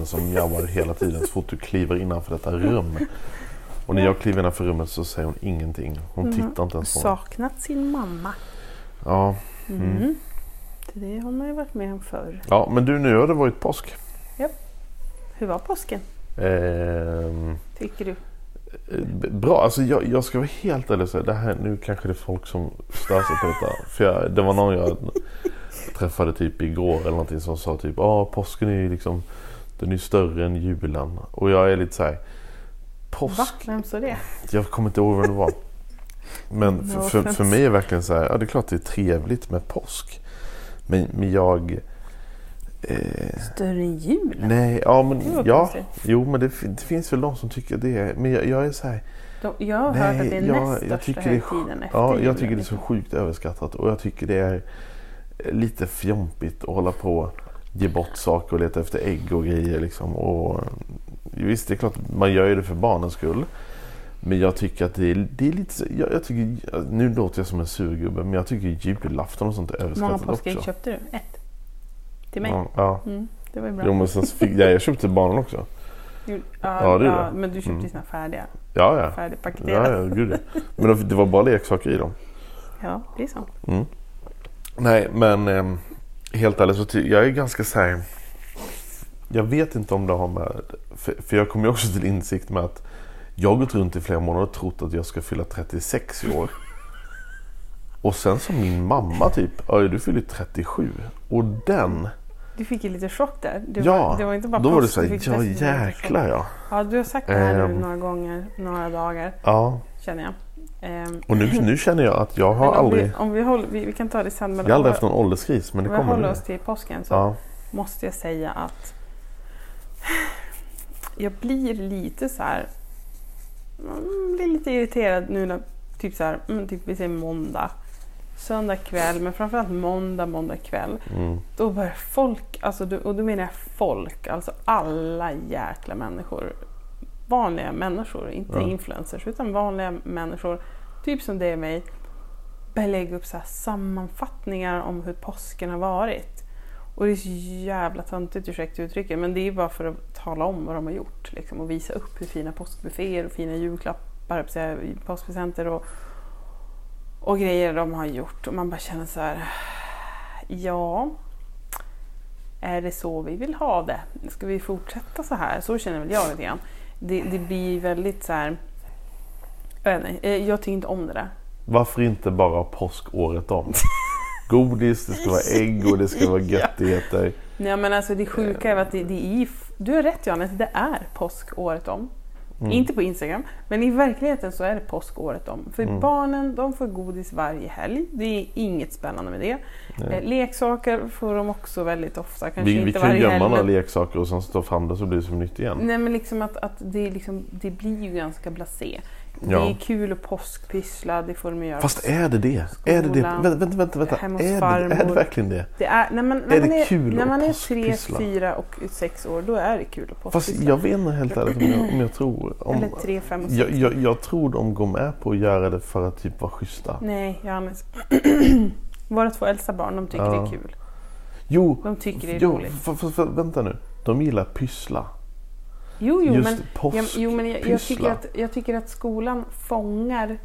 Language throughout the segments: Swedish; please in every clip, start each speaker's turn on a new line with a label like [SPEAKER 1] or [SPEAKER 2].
[SPEAKER 1] Katten som mjauar hela tiden så fort du kliver innanför detta rum. Och när jag kliver innanför rummet så säger hon ingenting. Hon tittar inte ens på mig.
[SPEAKER 2] Saknat sin mamma.
[SPEAKER 1] Ja. Mm.
[SPEAKER 2] Det har man ju varit med om förr.
[SPEAKER 1] ja, men du nu har det varit påsk.
[SPEAKER 2] Hur var påsken?
[SPEAKER 1] Ehm,
[SPEAKER 2] Tycker du?
[SPEAKER 1] bra, alltså jag, jag ska vara helt ärlig och säga det här, nu kanske det är folk som stör sig på detta. För jag, det var någon jag träffade typ igår eller någonting som sa typ ja påsken är ju liksom den är större än julen. Och jag är lite så här. Påsk?
[SPEAKER 2] Va? Vem sa det?
[SPEAKER 1] Jag kommer inte ihåg vem det var. Men för, för, för mig är det verkligen så här, ja det är klart det är trevligt med påsk. Men, men jag... Eh,
[SPEAKER 2] Större än julen?
[SPEAKER 1] nej, ja men ja.
[SPEAKER 2] konstigt.
[SPEAKER 1] Jo men det, det finns väl de som tycker det är, men jag, jag är så här.
[SPEAKER 2] De, jag har hört att det är
[SPEAKER 1] jag,
[SPEAKER 2] näst
[SPEAKER 1] jag
[SPEAKER 2] största
[SPEAKER 1] tycker det är,
[SPEAKER 2] högtiden efter
[SPEAKER 1] Ja,
[SPEAKER 2] julen.
[SPEAKER 1] jag tycker det är så
[SPEAKER 2] liksom.
[SPEAKER 1] sjukt överskattat och jag tycker det är lite fjompigt att hålla på ge bort saker och leta efter ägg och grejer liksom. Och, visst, det är klart man gör ju det för barnens skull. Men jag tycker att det är, det är lite jag, jag tycker, Nu låter jag som en surgubbe men jag tycker julafton och sånt är
[SPEAKER 2] Hur många
[SPEAKER 1] överskattat
[SPEAKER 2] påskägg
[SPEAKER 1] också.
[SPEAKER 2] köpte du? Ett? Till mig?
[SPEAKER 1] Ja, ja.
[SPEAKER 2] Mm, det var ju bra.
[SPEAKER 1] Jo, men sen fick, ja, jag köpte till barnen också.
[SPEAKER 2] Jo,
[SPEAKER 1] Ja,
[SPEAKER 2] ja,
[SPEAKER 1] det
[SPEAKER 2] ja,
[SPEAKER 1] det.
[SPEAKER 2] men du köpte
[SPEAKER 1] Mm.
[SPEAKER 2] ju såna färdiga.
[SPEAKER 1] Ja, ja.
[SPEAKER 2] Färdigpaketerade.
[SPEAKER 1] Ja, ja, gud ja. Men det var bara leksaker i dem.
[SPEAKER 2] Ja, det är så.
[SPEAKER 1] Nej, men eh, helt ärligt så jag är ganska så här. Jag vet inte om det har med... För, för jag kom ju också till insikt med att jag har gått runt i flera månader och trott att jag ska fylla 36 i år. Och sen så min mamma typ, ja du fyller 37. Och den,
[SPEAKER 2] Du fick ju lite chock där. Det
[SPEAKER 1] ja,
[SPEAKER 2] var, det var inte bara
[SPEAKER 1] då var det så
[SPEAKER 2] du
[SPEAKER 1] här, ja jäklar ja.
[SPEAKER 2] Ja, du har sagt det här
[SPEAKER 1] Ehm.
[SPEAKER 2] nu några gånger, några dagar,
[SPEAKER 1] Ja,
[SPEAKER 2] känner jag. Ehm,
[SPEAKER 1] och nu, nu känner jag att jag har
[SPEAKER 2] om
[SPEAKER 1] aldrig,
[SPEAKER 2] vi, om vi, håller, vi, vi kan ta det sen. Men
[SPEAKER 1] jag har aldrig haft någon ålderskris men det
[SPEAKER 2] om vi
[SPEAKER 1] kommer
[SPEAKER 2] håller oss till påsken så
[SPEAKER 1] Ja,
[SPEAKER 2] måste jag säga att jag blir lite så här. mm, blir lite irriterad nu när typ så här, mm, typ vi säger måndag. Söndag kväll, men framförallt måndag, måndag kväll.
[SPEAKER 1] mm,
[SPEAKER 2] Då börjar folk, alltså, och då menar jag folk, alltså alla jäkla människor. Vanliga människor, inte
[SPEAKER 1] Ja.
[SPEAKER 2] influencers, utan vanliga människor. Typ som det är mig. Börjar lägga upp så här sammanfattningar om hur påsken har varit. Och det är så jävla töntigt, ursäkta uttrycket, men det är bara för att tala om vad de har gjort. Liksom, och visa upp hur fina påskbufféer och fina julklappar, påskpresenter och, och grejer de har gjort. Och man bara känner så här, ja, är det så vi vill ha det? Ska vi fortsätta så här? Så känner väl jag lite grann. Det, det blir väldigt så här, jag vet inte, eh, jag tycker inte om det där.
[SPEAKER 1] varför inte bara påsk året om? Godis, det ska vara ägg och det ska vara göttigheter.
[SPEAKER 2] Nej men alltså det sjuka är att det, det är, du har rätt Johannes, det är påsk året om.
[SPEAKER 1] Mm.
[SPEAKER 2] Inte på Instagram, men i verkligheten så är det påsk året om. För
[SPEAKER 1] Mm.
[SPEAKER 2] barnen de får godis varje helg. Det är inget spännande med det.
[SPEAKER 1] Nej.
[SPEAKER 2] Eh, leksaker får de också väldigt ofta. Kanske
[SPEAKER 1] Vi, vi
[SPEAKER 2] inte
[SPEAKER 1] kan ju
[SPEAKER 2] varje
[SPEAKER 1] gömma
[SPEAKER 2] helg.
[SPEAKER 1] några
[SPEAKER 2] men-
[SPEAKER 1] leksaker och sen stå fram det så blir det som nytt igen.
[SPEAKER 2] Nej men liksom att, att det, liksom, det blir ju ganska blasé.
[SPEAKER 1] Ja.
[SPEAKER 2] Det är kul att påskpyssla, det får de göra.
[SPEAKER 1] Fast är det det? Är det det?
[SPEAKER 2] Skolan,
[SPEAKER 1] Vänta, vänta, vänta.
[SPEAKER 2] hos
[SPEAKER 1] Är, det, är det verkligen det?
[SPEAKER 2] det är, när man, när
[SPEAKER 1] Är det
[SPEAKER 2] är,
[SPEAKER 1] kul
[SPEAKER 2] när man är tre, fyra och sex år, då är det kul att
[SPEAKER 1] Fast
[SPEAKER 2] påskpyssla.
[SPEAKER 1] jag vet inte helt ärligt om jag, om jag tror... Om,
[SPEAKER 2] Eller tre, fem och sex.
[SPEAKER 1] jag, jag, jag tror de går med på att göra det för att typ vara schyssta.
[SPEAKER 2] Nej, Johannes. Våra två äldsta barn, de tycker
[SPEAKER 1] Ja.
[SPEAKER 2] det är kul.
[SPEAKER 1] Jo,
[SPEAKER 2] De tycker det är
[SPEAKER 1] jo
[SPEAKER 2] roligt.
[SPEAKER 1] för, för, för, vänta nu. De gillar pyssla.
[SPEAKER 2] Jo, jo,
[SPEAKER 1] Just
[SPEAKER 2] men,
[SPEAKER 1] påsk,
[SPEAKER 2] ja, jo, men jag, jag, tycker att, jag tycker att skolan fångar,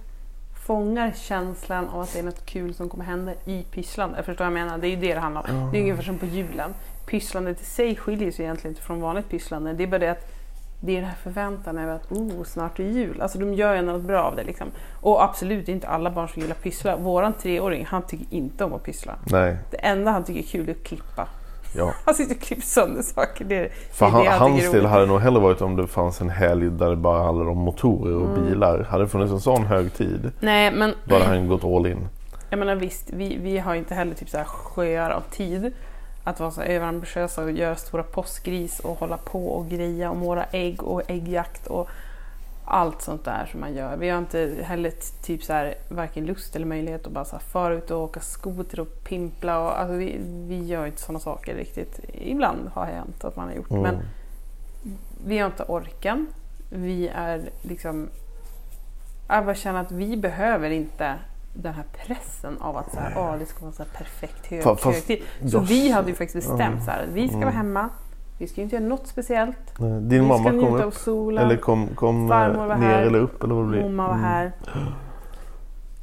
[SPEAKER 2] fångar känslan av att det är något kul som kommer hända i pysslandet. Jag förstår vad jag menar? Det är ju det det handlar om. Det är ungefär som på julen. Pysslandet i sig skiljer sig egentligen inte från vanligt pysslande. Det är bara det att det är den här förväntan över att oh, snart är jul. Alltså de gör ju något bra av det. Liksom. Och absolut, det är inte alla barn som gillar pyssla. Våran treåring, han tycker inte om att pyssla.
[SPEAKER 1] Nej,
[SPEAKER 2] Det enda han tycker är kul är att klippa.
[SPEAKER 1] Ja.
[SPEAKER 2] Han sitter och klipper sönder saker. Det,
[SPEAKER 1] För
[SPEAKER 2] det
[SPEAKER 1] han, hans del hade nog hellre varit om det fanns en helg där det bara handlade om motorer och
[SPEAKER 2] Mm.
[SPEAKER 1] bilar. Hade det funnits en sån hög tid,
[SPEAKER 2] Nej, men
[SPEAKER 1] då hade han gått all in.
[SPEAKER 2] Jag menar visst, vi, vi har inte heller typ så här sjöar av tid att vara så överambitiösa och göra stora påskgris och hålla på och greja om våra ägg och äggjakt och allt sånt där som man gör. Vi har inte heller typ så här varken lust eller möjlighet att bara så här fara ut och åka skoter och pimpla. Och, alltså vi, vi gör inte sådana saker riktigt. Ibland har det hänt att man har gjort
[SPEAKER 1] Mm.
[SPEAKER 2] men vi har inte orken. Vi är liksom... Jag bara känner att vi behöver inte den här pressen av att så här, "Åh, det ska vara så här perfekt hög,
[SPEAKER 1] Fa- fast
[SPEAKER 2] högtid. Så vi hade ju faktiskt bestämt så här, att vi ska
[SPEAKER 1] Mm.
[SPEAKER 2] vara hemma. Vi ska inte göra något speciellt.
[SPEAKER 1] Nej, Din
[SPEAKER 2] vi
[SPEAKER 1] mamma kom upp?
[SPEAKER 2] solen.
[SPEAKER 1] Eller kom, kom
[SPEAKER 2] Farmor
[SPEAKER 1] eh,
[SPEAKER 2] var
[SPEAKER 1] ner
[SPEAKER 2] här.
[SPEAKER 1] eller upp? Eller vad det blir?
[SPEAKER 2] Mamma var
[SPEAKER 1] Mm.
[SPEAKER 2] här.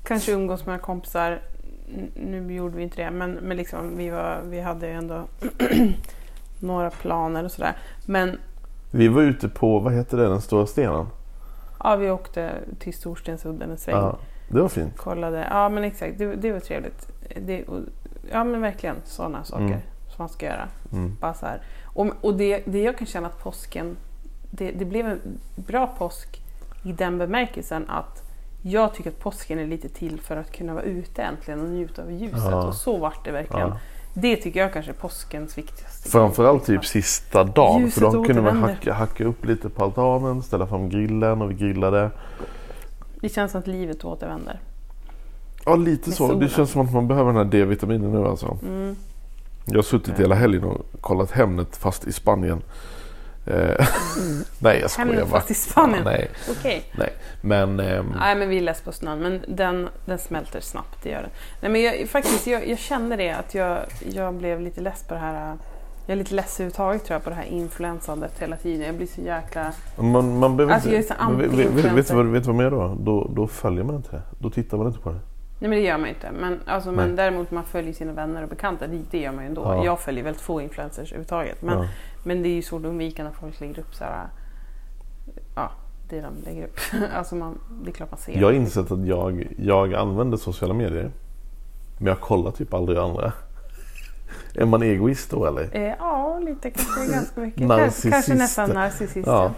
[SPEAKER 2] Kanske umgås med kompisar. Nu gjorde vi inte det, men, men liksom, vi, var, vi hade ju ändå några planer och sådär. Men
[SPEAKER 1] Vi var ute på, vad heter det, den stora stenen?
[SPEAKER 2] ja, vi åkte till Storstensudden en sväng.
[SPEAKER 1] Ja, det var fint.
[SPEAKER 2] Kollade. Ja, men exakt. Det, det var trevligt. Det, och, ja, men verkligen sådana saker
[SPEAKER 1] Mm.
[SPEAKER 2] Som man ska göra.
[SPEAKER 1] Mm.
[SPEAKER 2] Bara så här. Och, och det, det jag kan känna att påsken, det, det blev en bra påsk i den bemärkelsen att jag tycker att påsken är lite till för att kunna vara ute äntligen och njuta av ljuset.
[SPEAKER 1] Ja.
[SPEAKER 2] Och så vart det verkligen.
[SPEAKER 1] Ja.
[SPEAKER 2] Det tycker jag kanske är påskens viktigaste.
[SPEAKER 1] Framförallt typ sista dagen.
[SPEAKER 2] Ljuset
[SPEAKER 1] För då kunde man hacka, hacka upp lite på altanen, ställa fram grillen och vi grillade.
[SPEAKER 2] Det känns som att livet återvänder.
[SPEAKER 1] Ja, lite
[SPEAKER 2] Med
[SPEAKER 1] så. Det
[SPEAKER 2] solen.
[SPEAKER 1] känns som att man behöver den här D-vitaminen nu alltså.
[SPEAKER 2] Mm.
[SPEAKER 1] Jag har suttit hela helgen och kollat Hemnet fast i Spanien. Eh, nej, jag skojar
[SPEAKER 2] Hemnet
[SPEAKER 1] bara.
[SPEAKER 2] fast i Spanien?
[SPEAKER 1] Ja, nej,
[SPEAKER 2] Okej.
[SPEAKER 1] nej. Men ehm,
[SPEAKER 2] Nej men vi är på snön men den, den smälter snabbt, det gör den. Nej men jag, faktiskt, jag, jag kände det att jag, jag blev lite less på det här jag är lite less överhuvudtaget tror jag på det här influensandet hela tiden. Jag blir så jäkla...
[SPEAKER 1] man, man behöver
[SPEAKER 2] Alltså,
[SPEAKER 1] inte...
[SPEAKER 2] jag är så
[SPEAKER 1] men vet, vet, vet, vet, du vad- vet du vad man gör då? då? Då följer man inte det. Då tittar man inte på det.
[SPEAKER 2] Nej men det gör man ju inte. Men, alltså, men
[SPEAKER 1] Nej.
[SPEAKER 2] däremot man följer sina vänner och bekanta. Det, det gör man ju ändå.
[SPEAKER 1] Ja.
[SPEAKER 2] Jag följer väldigt få influencers överhuvudtaget. Men,
[SPEAKER 1] Ja.
[SPEAKER 2] men det är ju svårt att undvika när folk lägger upp så här... Ja, det de lägger upp. alltså man, det är klart man ser.
[SPEAKER 1] Jag har insett att jag, jag använder sociala medier. Men jag kollar typ aldrig andra. Är man egoist då eller?
[SPEAKER 2] Eh, ja, lite kanske ganska mycket.
[SPEAKER 1] Narcissist.
[SPEAKER 2] Kanske, kanske nästan narcissist.
[SPEAKER 1] Ja.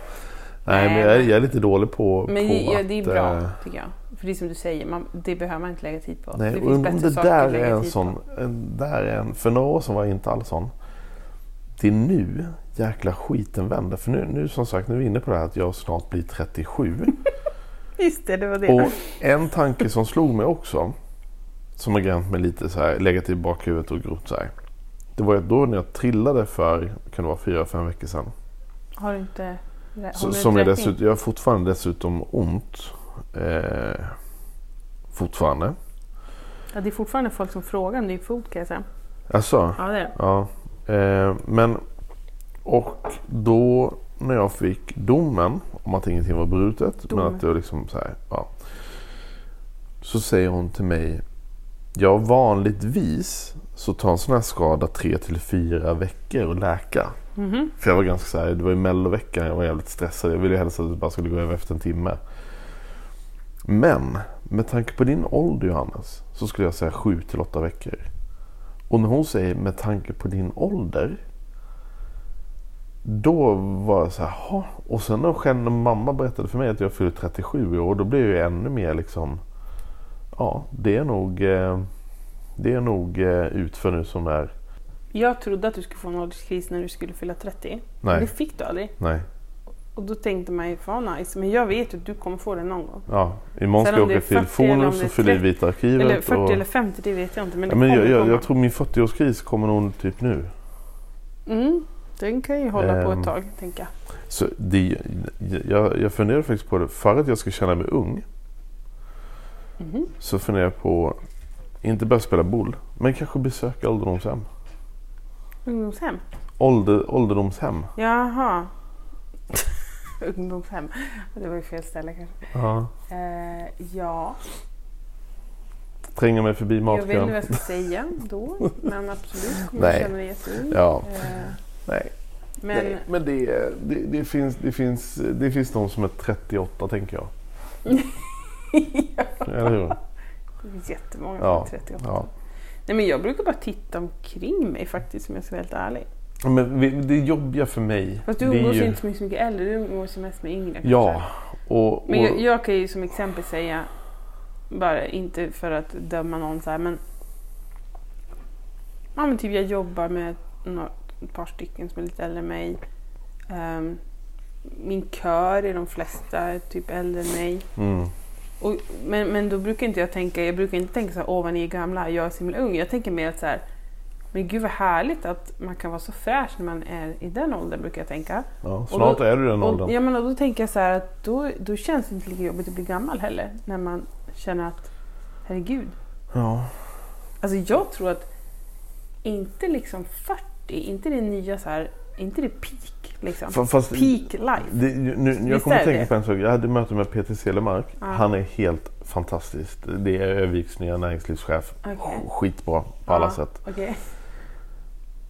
[SPEAKER 1] Nej, men jag är, jag är lite dålig på,
[SPEAKER 2] Men
[SPEAKER 1] på
[SPEAKER 2] ja, det är bra
[SPEAKER 1] eh,
[SPEAKER 2] tycker jag. För det är som du säger, man, det behöver man inte lägga tid på.
[SPEAKER 1] Nej,
[SPEAKER 2] det
[SPEAKER 1] och om det
[SPEAKER 2] saker
[SPEAKER 1] där
[SPEAKER 2] att lägga
[SPEAKER 1] är en
[SPEAKER 2] tid
[SPEAKER 1] sån...
[SPEAKER 2] på.
[SPEAKER 1] Där är en, för några år sedan var jag inte alls sån. Det är nu jäkla skiten vänder. För nu, nu som sagt, nu är vi inne på det här att jag snart blir 37.
[SPEAKER 2] Just det, det var det.
[SPEAKER 1] Och en tanke som slog mig också. Som har gränt mig lite så här, legat i bakhuvudet och grott så här. Det var ju då när jag trillade för, kan det vara fyra, fem veckor sedan.
[SPEAKER 2] Har du inte...
[SPEAKER 1] Som jag, dessutom, jag har fortfarande dessutom ont. Eh, fortfarande.
[SPEAKER 2] Ja, det är fortfarande folk som frågar om din fot kan jag säga.
[SPEAKER 1] Alltså,
[SPEAKER 2] Ja, det är det.
[SPEAKER 1] ja. Eh, men och då när jag fick domen om att ingenting var brutet.
[SPEAKER 2] Domen.
[SPEAKER 1] Men att det var liksom så här. Ja, så säger hon till mig. Ja, vanligtvis så tar en sån här skada tre till fyra veckor att läka.
[SPEAKER 2] Mhm.
[SPEAKER 1] För jag var ganska så här, det var ju melloveckan, jag var jävligt stressad. Jag ville helst att det bara skulle gå över efter en timme. Men med tanke på din ålder Johannes så skulle jag säga 7 till 8 veckor. Och när hon säger med tanke på din ålder. då var jag så här, "Jaha." Och sen när, själv, när mamma berättade för mig att jag fyllde 37 i år, då blev jag ännu mer liksom, ja det är nog, eh, det är nog eh, utför nu som är,
[SPEAKER 2] jag trodde att du skulle få en ålderskris när du skulle fylla 30.
[SPEAKER 1] Nej.
[SPEAKER 2] Det fick du aldrig.
[SPEAKER 1] nej,
[SPEAKER 2] Och då tänkte man ju, fan nice. Men jag vet att du kommer få det någon gång.
[SPEAKER 1] ja. Imorgon ska jag åka till
[SPEAKER 2] 40 eller om
[SPEAKER 1] Fonus och fylla i
[SPEAKER 2] 30,
[SPEAKER 1] Vita arkivet.
[SPEAKER 2] Eller 40
[SPEAKER 1] och,
[SPEAKER 2] eller 50, det vet jag inte. Men
[SPEAKER 1] ja, men jag, jag, jag tror min 40-årskris kommer nog typ nu.
[SPEAKER 2] Mm, den kan ju hålla på
[SPEAKER 1] Ehm.
[SPEAKER 2] ett tag, tänker jag.
[SPEAKER 1] Så det, jag, jag funderar faktiskt på det. För att jag ska känna mig ung.
[SPEAKER 2] Mhm.
[SPEAKER 1] Så funderar jag på, inte börja spela boll. Men kanske besöka ålderdomshem.
[SPEAKER 2] Ungdomshem?
[SPEAKER 1] Ålder, ålderdomshem.
[SPEAKER 2] Jaha. Ungdomshem. Det var ju fel ställe kanske.
[SPEAKER 1] Ja.
[SPEAKER 2] Eh, ja,
[SPEAKER 1] Tränga mig förbi
[SPEAKER 2] jag vet inte vad
[SPEAKER 1] matkön.
[SPEAKER 2] jag ska säga då. Men absolut kommer
[SPEAKER 1] Nej.
[SPEAKER 2] jag känna dig jätteung.
[SPEAKER 1] Ja.
[SPEAKER 2] Eh,
[SPEAKER 1] Nej,
[SPEAKER 2] men
[SPEAKER 1] Nej, men det, det, det, finns, det, finns, det finns de som är 38 tänker jag. Eller hur?
[SPEAKER 2] det finns jättemånga
[SPEAKER 1] Ja.
[SPEAKER 2] som är 38.
[SPEAKER 1] ja.
[SPEAKER 2] Nej, men jag brukar bara titta omkring mig faktiskt om jag ska vara helt ärlig.
[SPEAKER 1] Men det jobbiga för mig.
[SPEAKER 2] Fast du umgås ju inte så mycket, så mycket äldre, du umgås ju mest med yngre.
[SPEAKER 1] Ja. Och, och,
[SPEAKER 2] Men jag, jag kan ju som exempel säga, bara inte för att döma någon så här, men... Ja men typ jag jobbar med några, ett par stycken som är lite äldre än mig. Ehm, min kör är de flesta typ äldre än mig.
[SPEAKER 1] mm,
[SPEAKER 2] Och, men, men då brukar inte jag tänka, jag brukar inte tänka så här, åh vad ni är gamla, jag är så himla ung. Jag tänker mer att så här, men gud vad härligt att man kan vara så fräsch när man är i den åldern, brukar jag tänka.
[SPEAKER 1] ja, snart
[SPEAKER 2] då-
[SPEAKER 1] är du den
[SPEAKER 2] Och,
[SPEAKER 1] åldern.
[SPEAKER 2] ja, men då tänker jag så här att då, då känns det inte lika jobbigt att bli gammal heller. När man känner att, herregud.
[SPEAKER 1] Ja.
[SPEAKER 2] Alltså jag tror att inte liksom 40, inte det nya så här, inte det peak liksom.
[SPEAKER 1] Fa- Fast,
[SPEAKER 2] peak life.
[SPEAKER 1] det, nu, jag kommer att tänka på en sak. Jag hade möte med Peter Selemark.
[SPEAKER 2] Ja.
[SPEAKER 1] Han är helt fantastisk. Det är Öviks nya näringslivschef.
[SPEAKER 2] Okej.
[SPEAKER 1] Skitbra på alla
[SPEAKER 2] Ja,
[SPEAKER 1] sätt.
[SPEAKER 2] Okej.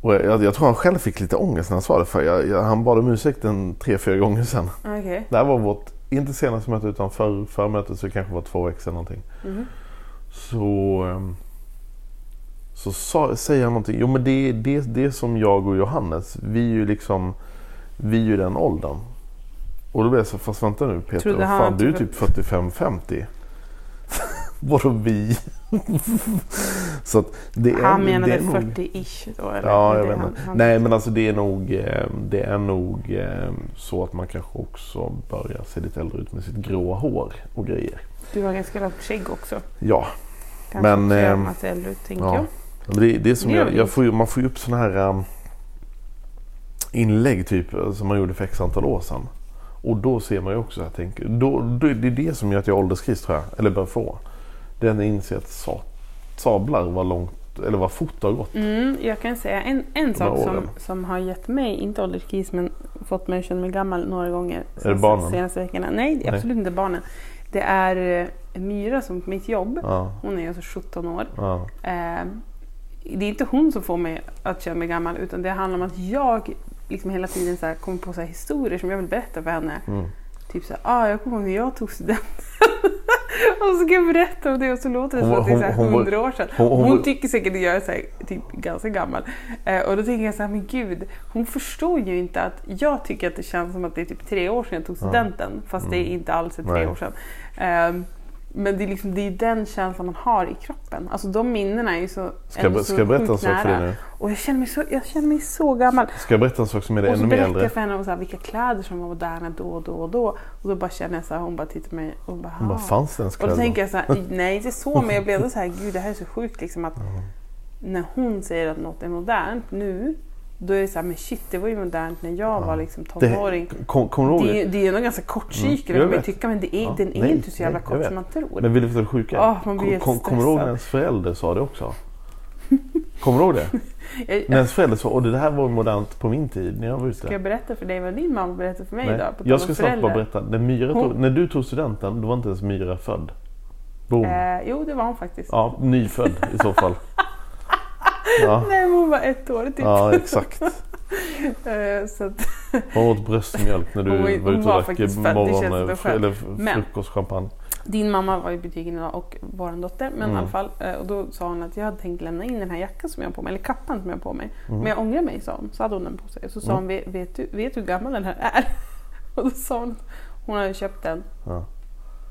[SPEAKER 1] Och jag, jag tror han själv fick lite ångest när han sa det. För jag, jag, han bad om ursäkt en tre, fyra gånger sedan.
[SPEAKER 2] Okej.
[SPEAKER 1] Det här var vårt, inte senaste möte utan för, för mötet så det kanske var två veckor sedan någonting.
[SPEAKER 2] Mhm.
[SPEAKER 1] Så, ehm, så sa, säger han någonting. Jo men det är det, det som jag och Johannes. Vi är ju liksom, vi är ju den åldern. Och då blev jag så, fast vänta nu Peter, vad
[SPEAKER 2] han
[SPEAKER 1] fan, du är typ 45-50. Vadå vi? så att det är,
[SPEAKER 2] Han
[SPEAKER 1] det
[SPEAKER 2] menade
[SPEAKER 1] är nog-
[SPEAKER 2] 40-ish då eller?
[SPEAKER 1] Ja, jag
[SPEAKER 2] Det
[SPEAKER 1] vet inte.
[SPEAKER 2] han-
[SPEAKER 1] Nej, men alltså det är nog, eh, det är nog eh, så att man kanske också börjar se lite äldre ut med sitt gråa hår och grejer.
[SPEAKER 2] Du har ganska långt skägg också.
[SPEAKER 1] Ja,
[SPEAKER 2] Kanske
[SPEAKER 1] Men, ehm,
[SPEAKER 2] man ser äldre ut, tänker
[SPEAKER 1] ja.
[SPEAKER 2] jag.
[SPEAKER 1] Men det, det är som
[SPEAKER 2] Det
[SPEAKER 1] jag, jag får man får ju upp sådana här um, inlägg typ eh, som man gjorde för x antal år sedan. Och då ser man ju också, jag tänker, då, då, det är det som gör att jag har ålderskris tror jag, eller bör få. Jag inser att sa, sablar vad långt, eller vad fort det har gått.
[SPEAKER 2] Mm, jag kan säga en, en sak som,
[SPEAKER 1] åren.
[SPEAKER 2] som har gett mig, inte ålderskris, men fått mig att känna mig gammal några gånger.
[SPEAKER 1] Är det barnen?
[SPEAKER 2] Senaste veckorna. Nej, det är
[SPEAKER 1] Nej.
[SPEAKER 2] absolut inte barnen. Det är eh, Myra som på mitt jobb.
[SPEAKER 1] Ja,
[SPEAKER 2] Hon är alltså 17 år.
[SPEAKER 1] ja,
[SPEAKER 2] Eh, det är inte hon som får mig att känna mig gammal utan det handlar om att jag liksom hela tiden så här kommer på så här historier som jag vill berätta för henne.
[SPEAKER 1] mm.
[SPEAKER 2] Typ så här, ah, jag kommer ihåg när jag tog studenten. och så ska jag berätta om det och så låter det som att det är hundra år sedan.
[SPEAKER 1] hon-
[SPEAKER 2] Hon,
[SPEAKER 1] hon
[SPEAKER 2] tycker säkert att jag är så här, typ ganska gammal. Eh, och då tänker jag så här, men gud, hon förstår ju inte att jag tycker att det känns som att det är typ tre år sedan jag tog studenten. Fast det är inte alls är tre
[SPEAKER 1] Nej.
[SPEAKER 2] år sedan. Ehm, men det är, liksom, det är den känslan man har i kroppen. Alltså de minnena är ju så
[SPEAKER 1] Ska, jag,
[SPEAKER 2] så
[SPEAKER 1] ska jag berätta en sak för dig nu?
[SPEAKER 2] Och jag känner mig så, jag känner mig så gammal.
[SPEAKER 1] Ska jag berätta en sak som är det
[SPEAKER 2] Och så
[SPEAKER 1] ännu mer
[SPEAKER 2] berättar
[SPEAKER 1] äldre?
[SPEAKER 2] jag för henne om så här, vilka kläder som var moderna då och då och då. Och då bara känner jag så här, hon bara tittar på mig och bara,
[SPEAKER 1] Hon bara,
[SPEAKER 2] "Ah."
[SPEAKER 1] fanns det ens
[SPEAKER 2] Och då
[SPEAKER 1] kläder?
[SPEAKER 2] tänker jag så här, nej inte så, men jag blev så här, gud det här är så sjukt liksom att när hon säger att något är modernt nu, då är det så här, men shit det var ju modernt när jag var liksom tonåring.
[SPEAKER 1] det, kom, ihåg
[SPEAKER 2] Det,
[SPEAKER 1] det?
[SPEAKER 2] är- nog ganska kort cykel
[SPEAKER 1] Mm,
[SPEAKER 2] kan man tycka, men det är,
[SPEAKER 1] Ja,
[SPEAKER 2] den är
[SPEAKER 1] nej,
[SPEAKER 2] inte så jävla
[SPEAKER 1] nej,
[SPEAKER 2] kort som man tror.
[SPEAKER 1] Men vill du veta det sjuka?
[SPEAKER 2] Åh, man blir
[SPEAKER 1] Kom- kom, kommer du ihåg när ens förälder sa det också? Kommer du ihåg det?
[SPEAKER 2] Jag,
[SPEAKER 1] När ens förälder sa, och det här var modernt på min tid när jag var
[SPEAKER 2] ska
[SPEAKER 1] ute.
[SPEAKER 2] jag berätta för dig vad din mamma berättade för mig
[SPEAKER 1] Nej.
[SPEAKER 2] idag?
[SPEAKER 1] Jag ska snart bara berätta. När, Myra tog,
[SPEAKER 2] Hon-
[SPEAKER 1] när du tog studenten, då var inte ens Myra född. Boom.
[SPEAKER 2] Eh, jo, det var hon faktiskt.
[SPEAKER 1] Ja, nyfödd i så fall. Ja,
[SPEAKER 2] Nej, men hon var ett år typ.
[SPEAKER 1] ja exakt.
[SPEAKER 2] Eh, så att,
[SPEAKER 1] Hon åt bröstmjölk när du
[SPEAKER 2] Hon var-
[SPEAKER 1] ute och drack frukostchampagne.
[SPEAKER 2] Din mamma var i butiken idag och vår dotter. Men
[SPEAKER 1] Mm.
[SPEAKER 2] i alla fall. eh, Och då sa hon att jag hade tänkt lämna in den här jackan som jag har på mig. Eller kappan som jag har på mig.
[SPEAKER 1] Mm.
[SPEAKER 2] Men jag ångrar mig sa hon. Så hade hon den på sig. Så sa
[SPEAKER 1] Mm.
[SPEAKER 2] hon, vet, vet, du, vet du hur gammal den här är? Och då sa hon hon hade köpt den
[SPEAKER 1] Ja.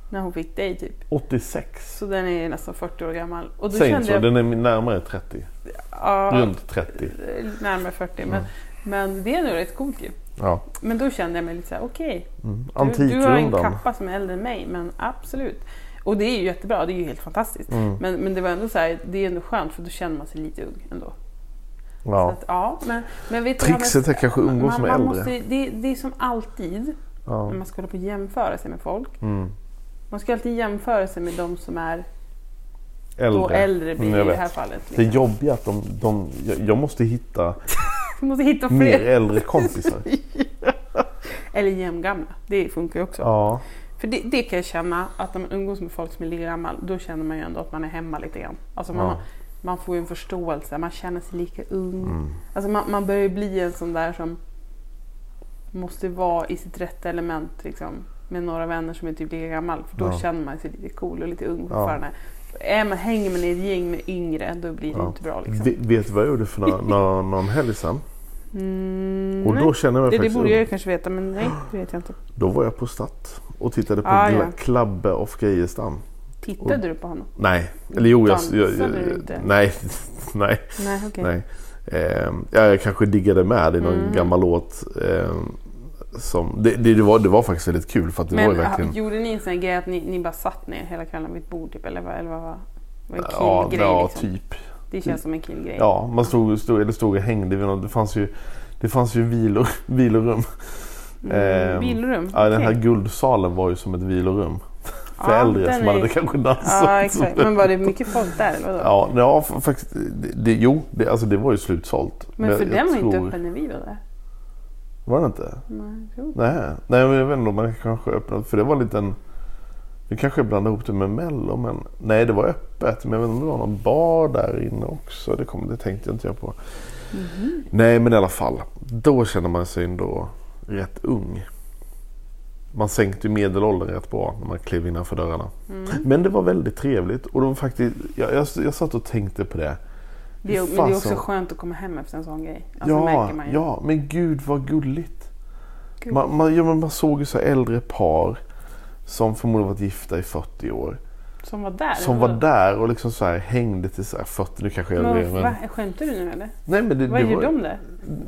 [SPEAKER 2] När hon fick dig typ.
[SPEAKER 1] 86.
[SPEAKER 2] Så den är nästan 40 år gammal. Och då
[SPEAKER 1] Säg inte så,
[SPEAKER 2] jag,
[SPEAKER 1] den är närmare 30.
[SPEAKER 2] ja,
[SPEAKER 1] Runt 30.
[SPEAKER 2] närmare 40. Men, men det är nog rätt coolt ju.
[SPEAKER 1] Ja.
[SPEAKER 2] Men då kände jag mig lite så här, okej.
[SPEAKER 1] Mm.
[SPEAKER 2] Du, du har en kappa som är äldre än mig, men absolut. Och det är ju jättebra, det är ju helt fantastiskt.
[SPEAKER 1] Mm.
[SPEAKER 2] Men, men det var ändå så här, det är ändå skönt för då känner man sig lite ung ändå.
[SPEAKER 1] Ja.
[SPEAKER 2] att, ja, men, men vet
[SPEAKER 1] Trixet är kanske umgås
[SPEAKER 2] man,
[SPEAKER 1] med
[SPEAKER 2] man
[SPEAKER 1] äldre.
[SPEAKER 2] Måste, det, det är som alltid
[SPEAKER 1] Ja.
[SPEAKER 2] när man ska hålla på och jämföra sig med folk.
[SPEAKER 1] Mm.
[SPEAKER 2] Man ska alltid jämföra sig med de som är
[SPEAKER 1] Äldre.
[SPEAKER 2] då äldre blir
[SPEAKER 1] Mm,
[SPEAKER 2] i det här fallet.
[SPEAKER 1] Det är
[SPEAKER 2] Liksom.
[SPEAKER 1] jobbigt att de, de jag, jag måste hitta
[SPEAKER 2] måste hitta
[SPEAKER 1] mer äldre kompisar.
[SPEAKER 2] Eller jämngamla. Det funkar ju också.
[SPEAKER 1] Ja.
[SPEAKER 2] För det, det kan jag känna, att när man umgås med folk som är lika gammal, då känner man ju ändå att man är hemma lite grann. Alltså man,
[SPEAKER 1] Ja.
[SPEAKER 2] man får ju en förståelse, man känner sig lika ung.
[SPEAKER 1] Mm.
[SPEAKER 2] Alltså man, man börjar ju bli en sån där som måste vara i sitt rätta element liksom, med några vänner som är typ lika gammal. För då
[SPEAKER 1] Ja.
[SPEAKER 2] känner man sig lite cool och lite ung
[SPEAKER 1] Ja.
[SPEAKER 2] fortfarande. Är man, hänger man i ett gäng med yngre, då blir det
[SPEAKER 1] Ja.
[SPEAKER 2] inte bra liksom.
[SPEAKER 1] Ve- Vet du vad jag gjorde för några, några, någon helg sedan?
[SPEAKER 2] Mm,
[SPEAKER 1] Och
[SPEAKER 2] nej.
[SPEAKER 1] då kände jag
[SPEAKER 2] det, det borde jag kanske veta, men nej, det vet jag inte.
[SPEAKER 1] Då var jag på Statt och tittade på
[SPEAKER 2] Ah, ja.
[SPEAKER 1] Klabbe of Geijerstam.
[SPEAKER 2] Tittade du på honom?
[SPEAKER 1] Nej, eller jo jag... jag, jag,
[SPEAKER 2] du inte?
[SPEAKER 1] nej, nej,
[SPEAKER 2] Nej, okej.
[SPEAKER 1] nej. Eh, ja, jag kanske diggade med i någon
[SPEAKER 2] Mm.
[SPEAKER 1] gammal låt. Eh, som, det, det, det, var, det var faktiskt väldigt kul för att det var
[SPEAKER 2] Men
[SPEAKER 1] ju verkligen...
[SPEAKER 2] gjorde ni en sån grej att ni, ni bara satt ner hela kvällen vid ett bord typ? Eller vad, eller vad var var en
[SPEAKER 1] Ja,
[SPEAKER 2] killgrej
[SPEAKER 1] ja
[SPEAKER 2] liksom?
[SPEAKER 1] typ.
[SPEAKER 2] Det känns som en killgrej.
[SPEAKER 1] Ja, man stod, stod, eller stod och hängde vid något. Det fanns ju, det fanns ju vilor, vilorum.
[SPEAKER 2] Mm,
[SPEAKER 1] Ehm,
[SPEAKER 2] Vilorum?
[SPEAKER 1] Ja, den här
[SPEAKER 2] Okej.
[SPEAKER 1] guldsalen var ju som ett vilorum. För
[SPEAKER 2] Ja,
[SPEAKER 1] äldre som
[SPEAKER 2] är-
[SPEAKER 1] hade kanske dansat.
[SPEAKER 2] Ja, exakt. Men var det mycket folk där eller?
[SPEAKER 1] Ja, ja faktiskt. Det, det, jo, det, alltså det var ju slutsålt.
[SPEAKER 2] Men för
[SPEAKER 1] jag- jag
[SPEAKER 2] den var inte
[SPEAKER 1] tror-
[SPEAKER 2] öppen när vi var där.
[SPEAKER 1] Var det inte?
[SPEAKER 2] Nej, jo.
[SPEAKER 1] Nej, nej men jag vet inte om man kanske öppnade. För det var en liten... Vi kanske blandade ihop det med Mello men nej det var öppet. Men jag vet inte om det var någon bar där inne också. Det, kom, det tänkte jag inte jag på.
[SPEAKER 2] Mhm.
[SPEAKER 1] Nej men i alla fall. Då känner man sig ändå rätt ung. Man sänkte ju medelåldern rätt bra när man klev innanför dörrarna.
[SPEAKER 2] Mm.
[SPEAKER 1] Men det var väldigt trevligt. Och var faktiskt, jag, jag, jag satt och tänkte på det.
[SPEAKER 2] Det är, men det är också skönt att komma hem efter en sån grej. Alltså,
[SPEAKER 1] ja,
[SPEAKER 2] märker man ju.
[SPEAKER 1] ja, men gud vad gulligt.
[SPEAKER 2] Gud.
[SPEAKER 1] Man, man, ja, men man såg ju så äldre par som förmodligen varit gifta i 40 år.
[SPEAKER 2] Som var där?
[SPEAKER 1] Som var där och liksom så här hängde till så här 40, nu kanske jag
[SPEAKER 2] Men, va? Skämtar du nu eller?
[SPEAKER 1] Nej men det,
[SPEAKER 2] Vad
[SPEAKER 1] det
[SPEAKER 2] gör
[SPEAKER 1] var,
[SPEAKER 2] de där?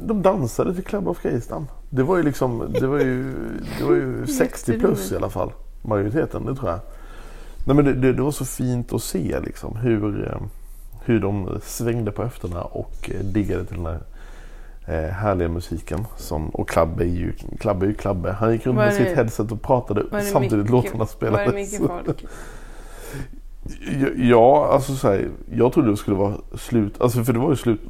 [SPEAKER 1] de dansade till Club of Geijerstam. Det var ju liksom, det var ju, det var ju 60 plus i alla fall. Majoriteten, det tror jag. Nej men det, det, det var så fint att se liksom hur, eh, hur de svängde på höfterna och eh, diggade till den här eh, härliga musiken. Som, och Klabbe är ju Klabbe. Är ju Klabbe. Han gick runt
[SPEAKER 2] Var
[SPEAKER 1] med
[SPEAKER 2] det-
[SPEAKER 1] sitt headset och pratade
[SPEAKER 2] Var
[SPEAKER 1] samtidigt
[SPEAKER 2] mycket-
[SPEAKER 1] låtarna
[SPEAKER 2] Var
[SPEAKER 1] spelades.
[SPEAKER 2] det mycket folk?
[SPEAKER 1] Ja, alltså så här, jag trodde det skulle vara slut, alltså för det var ju slut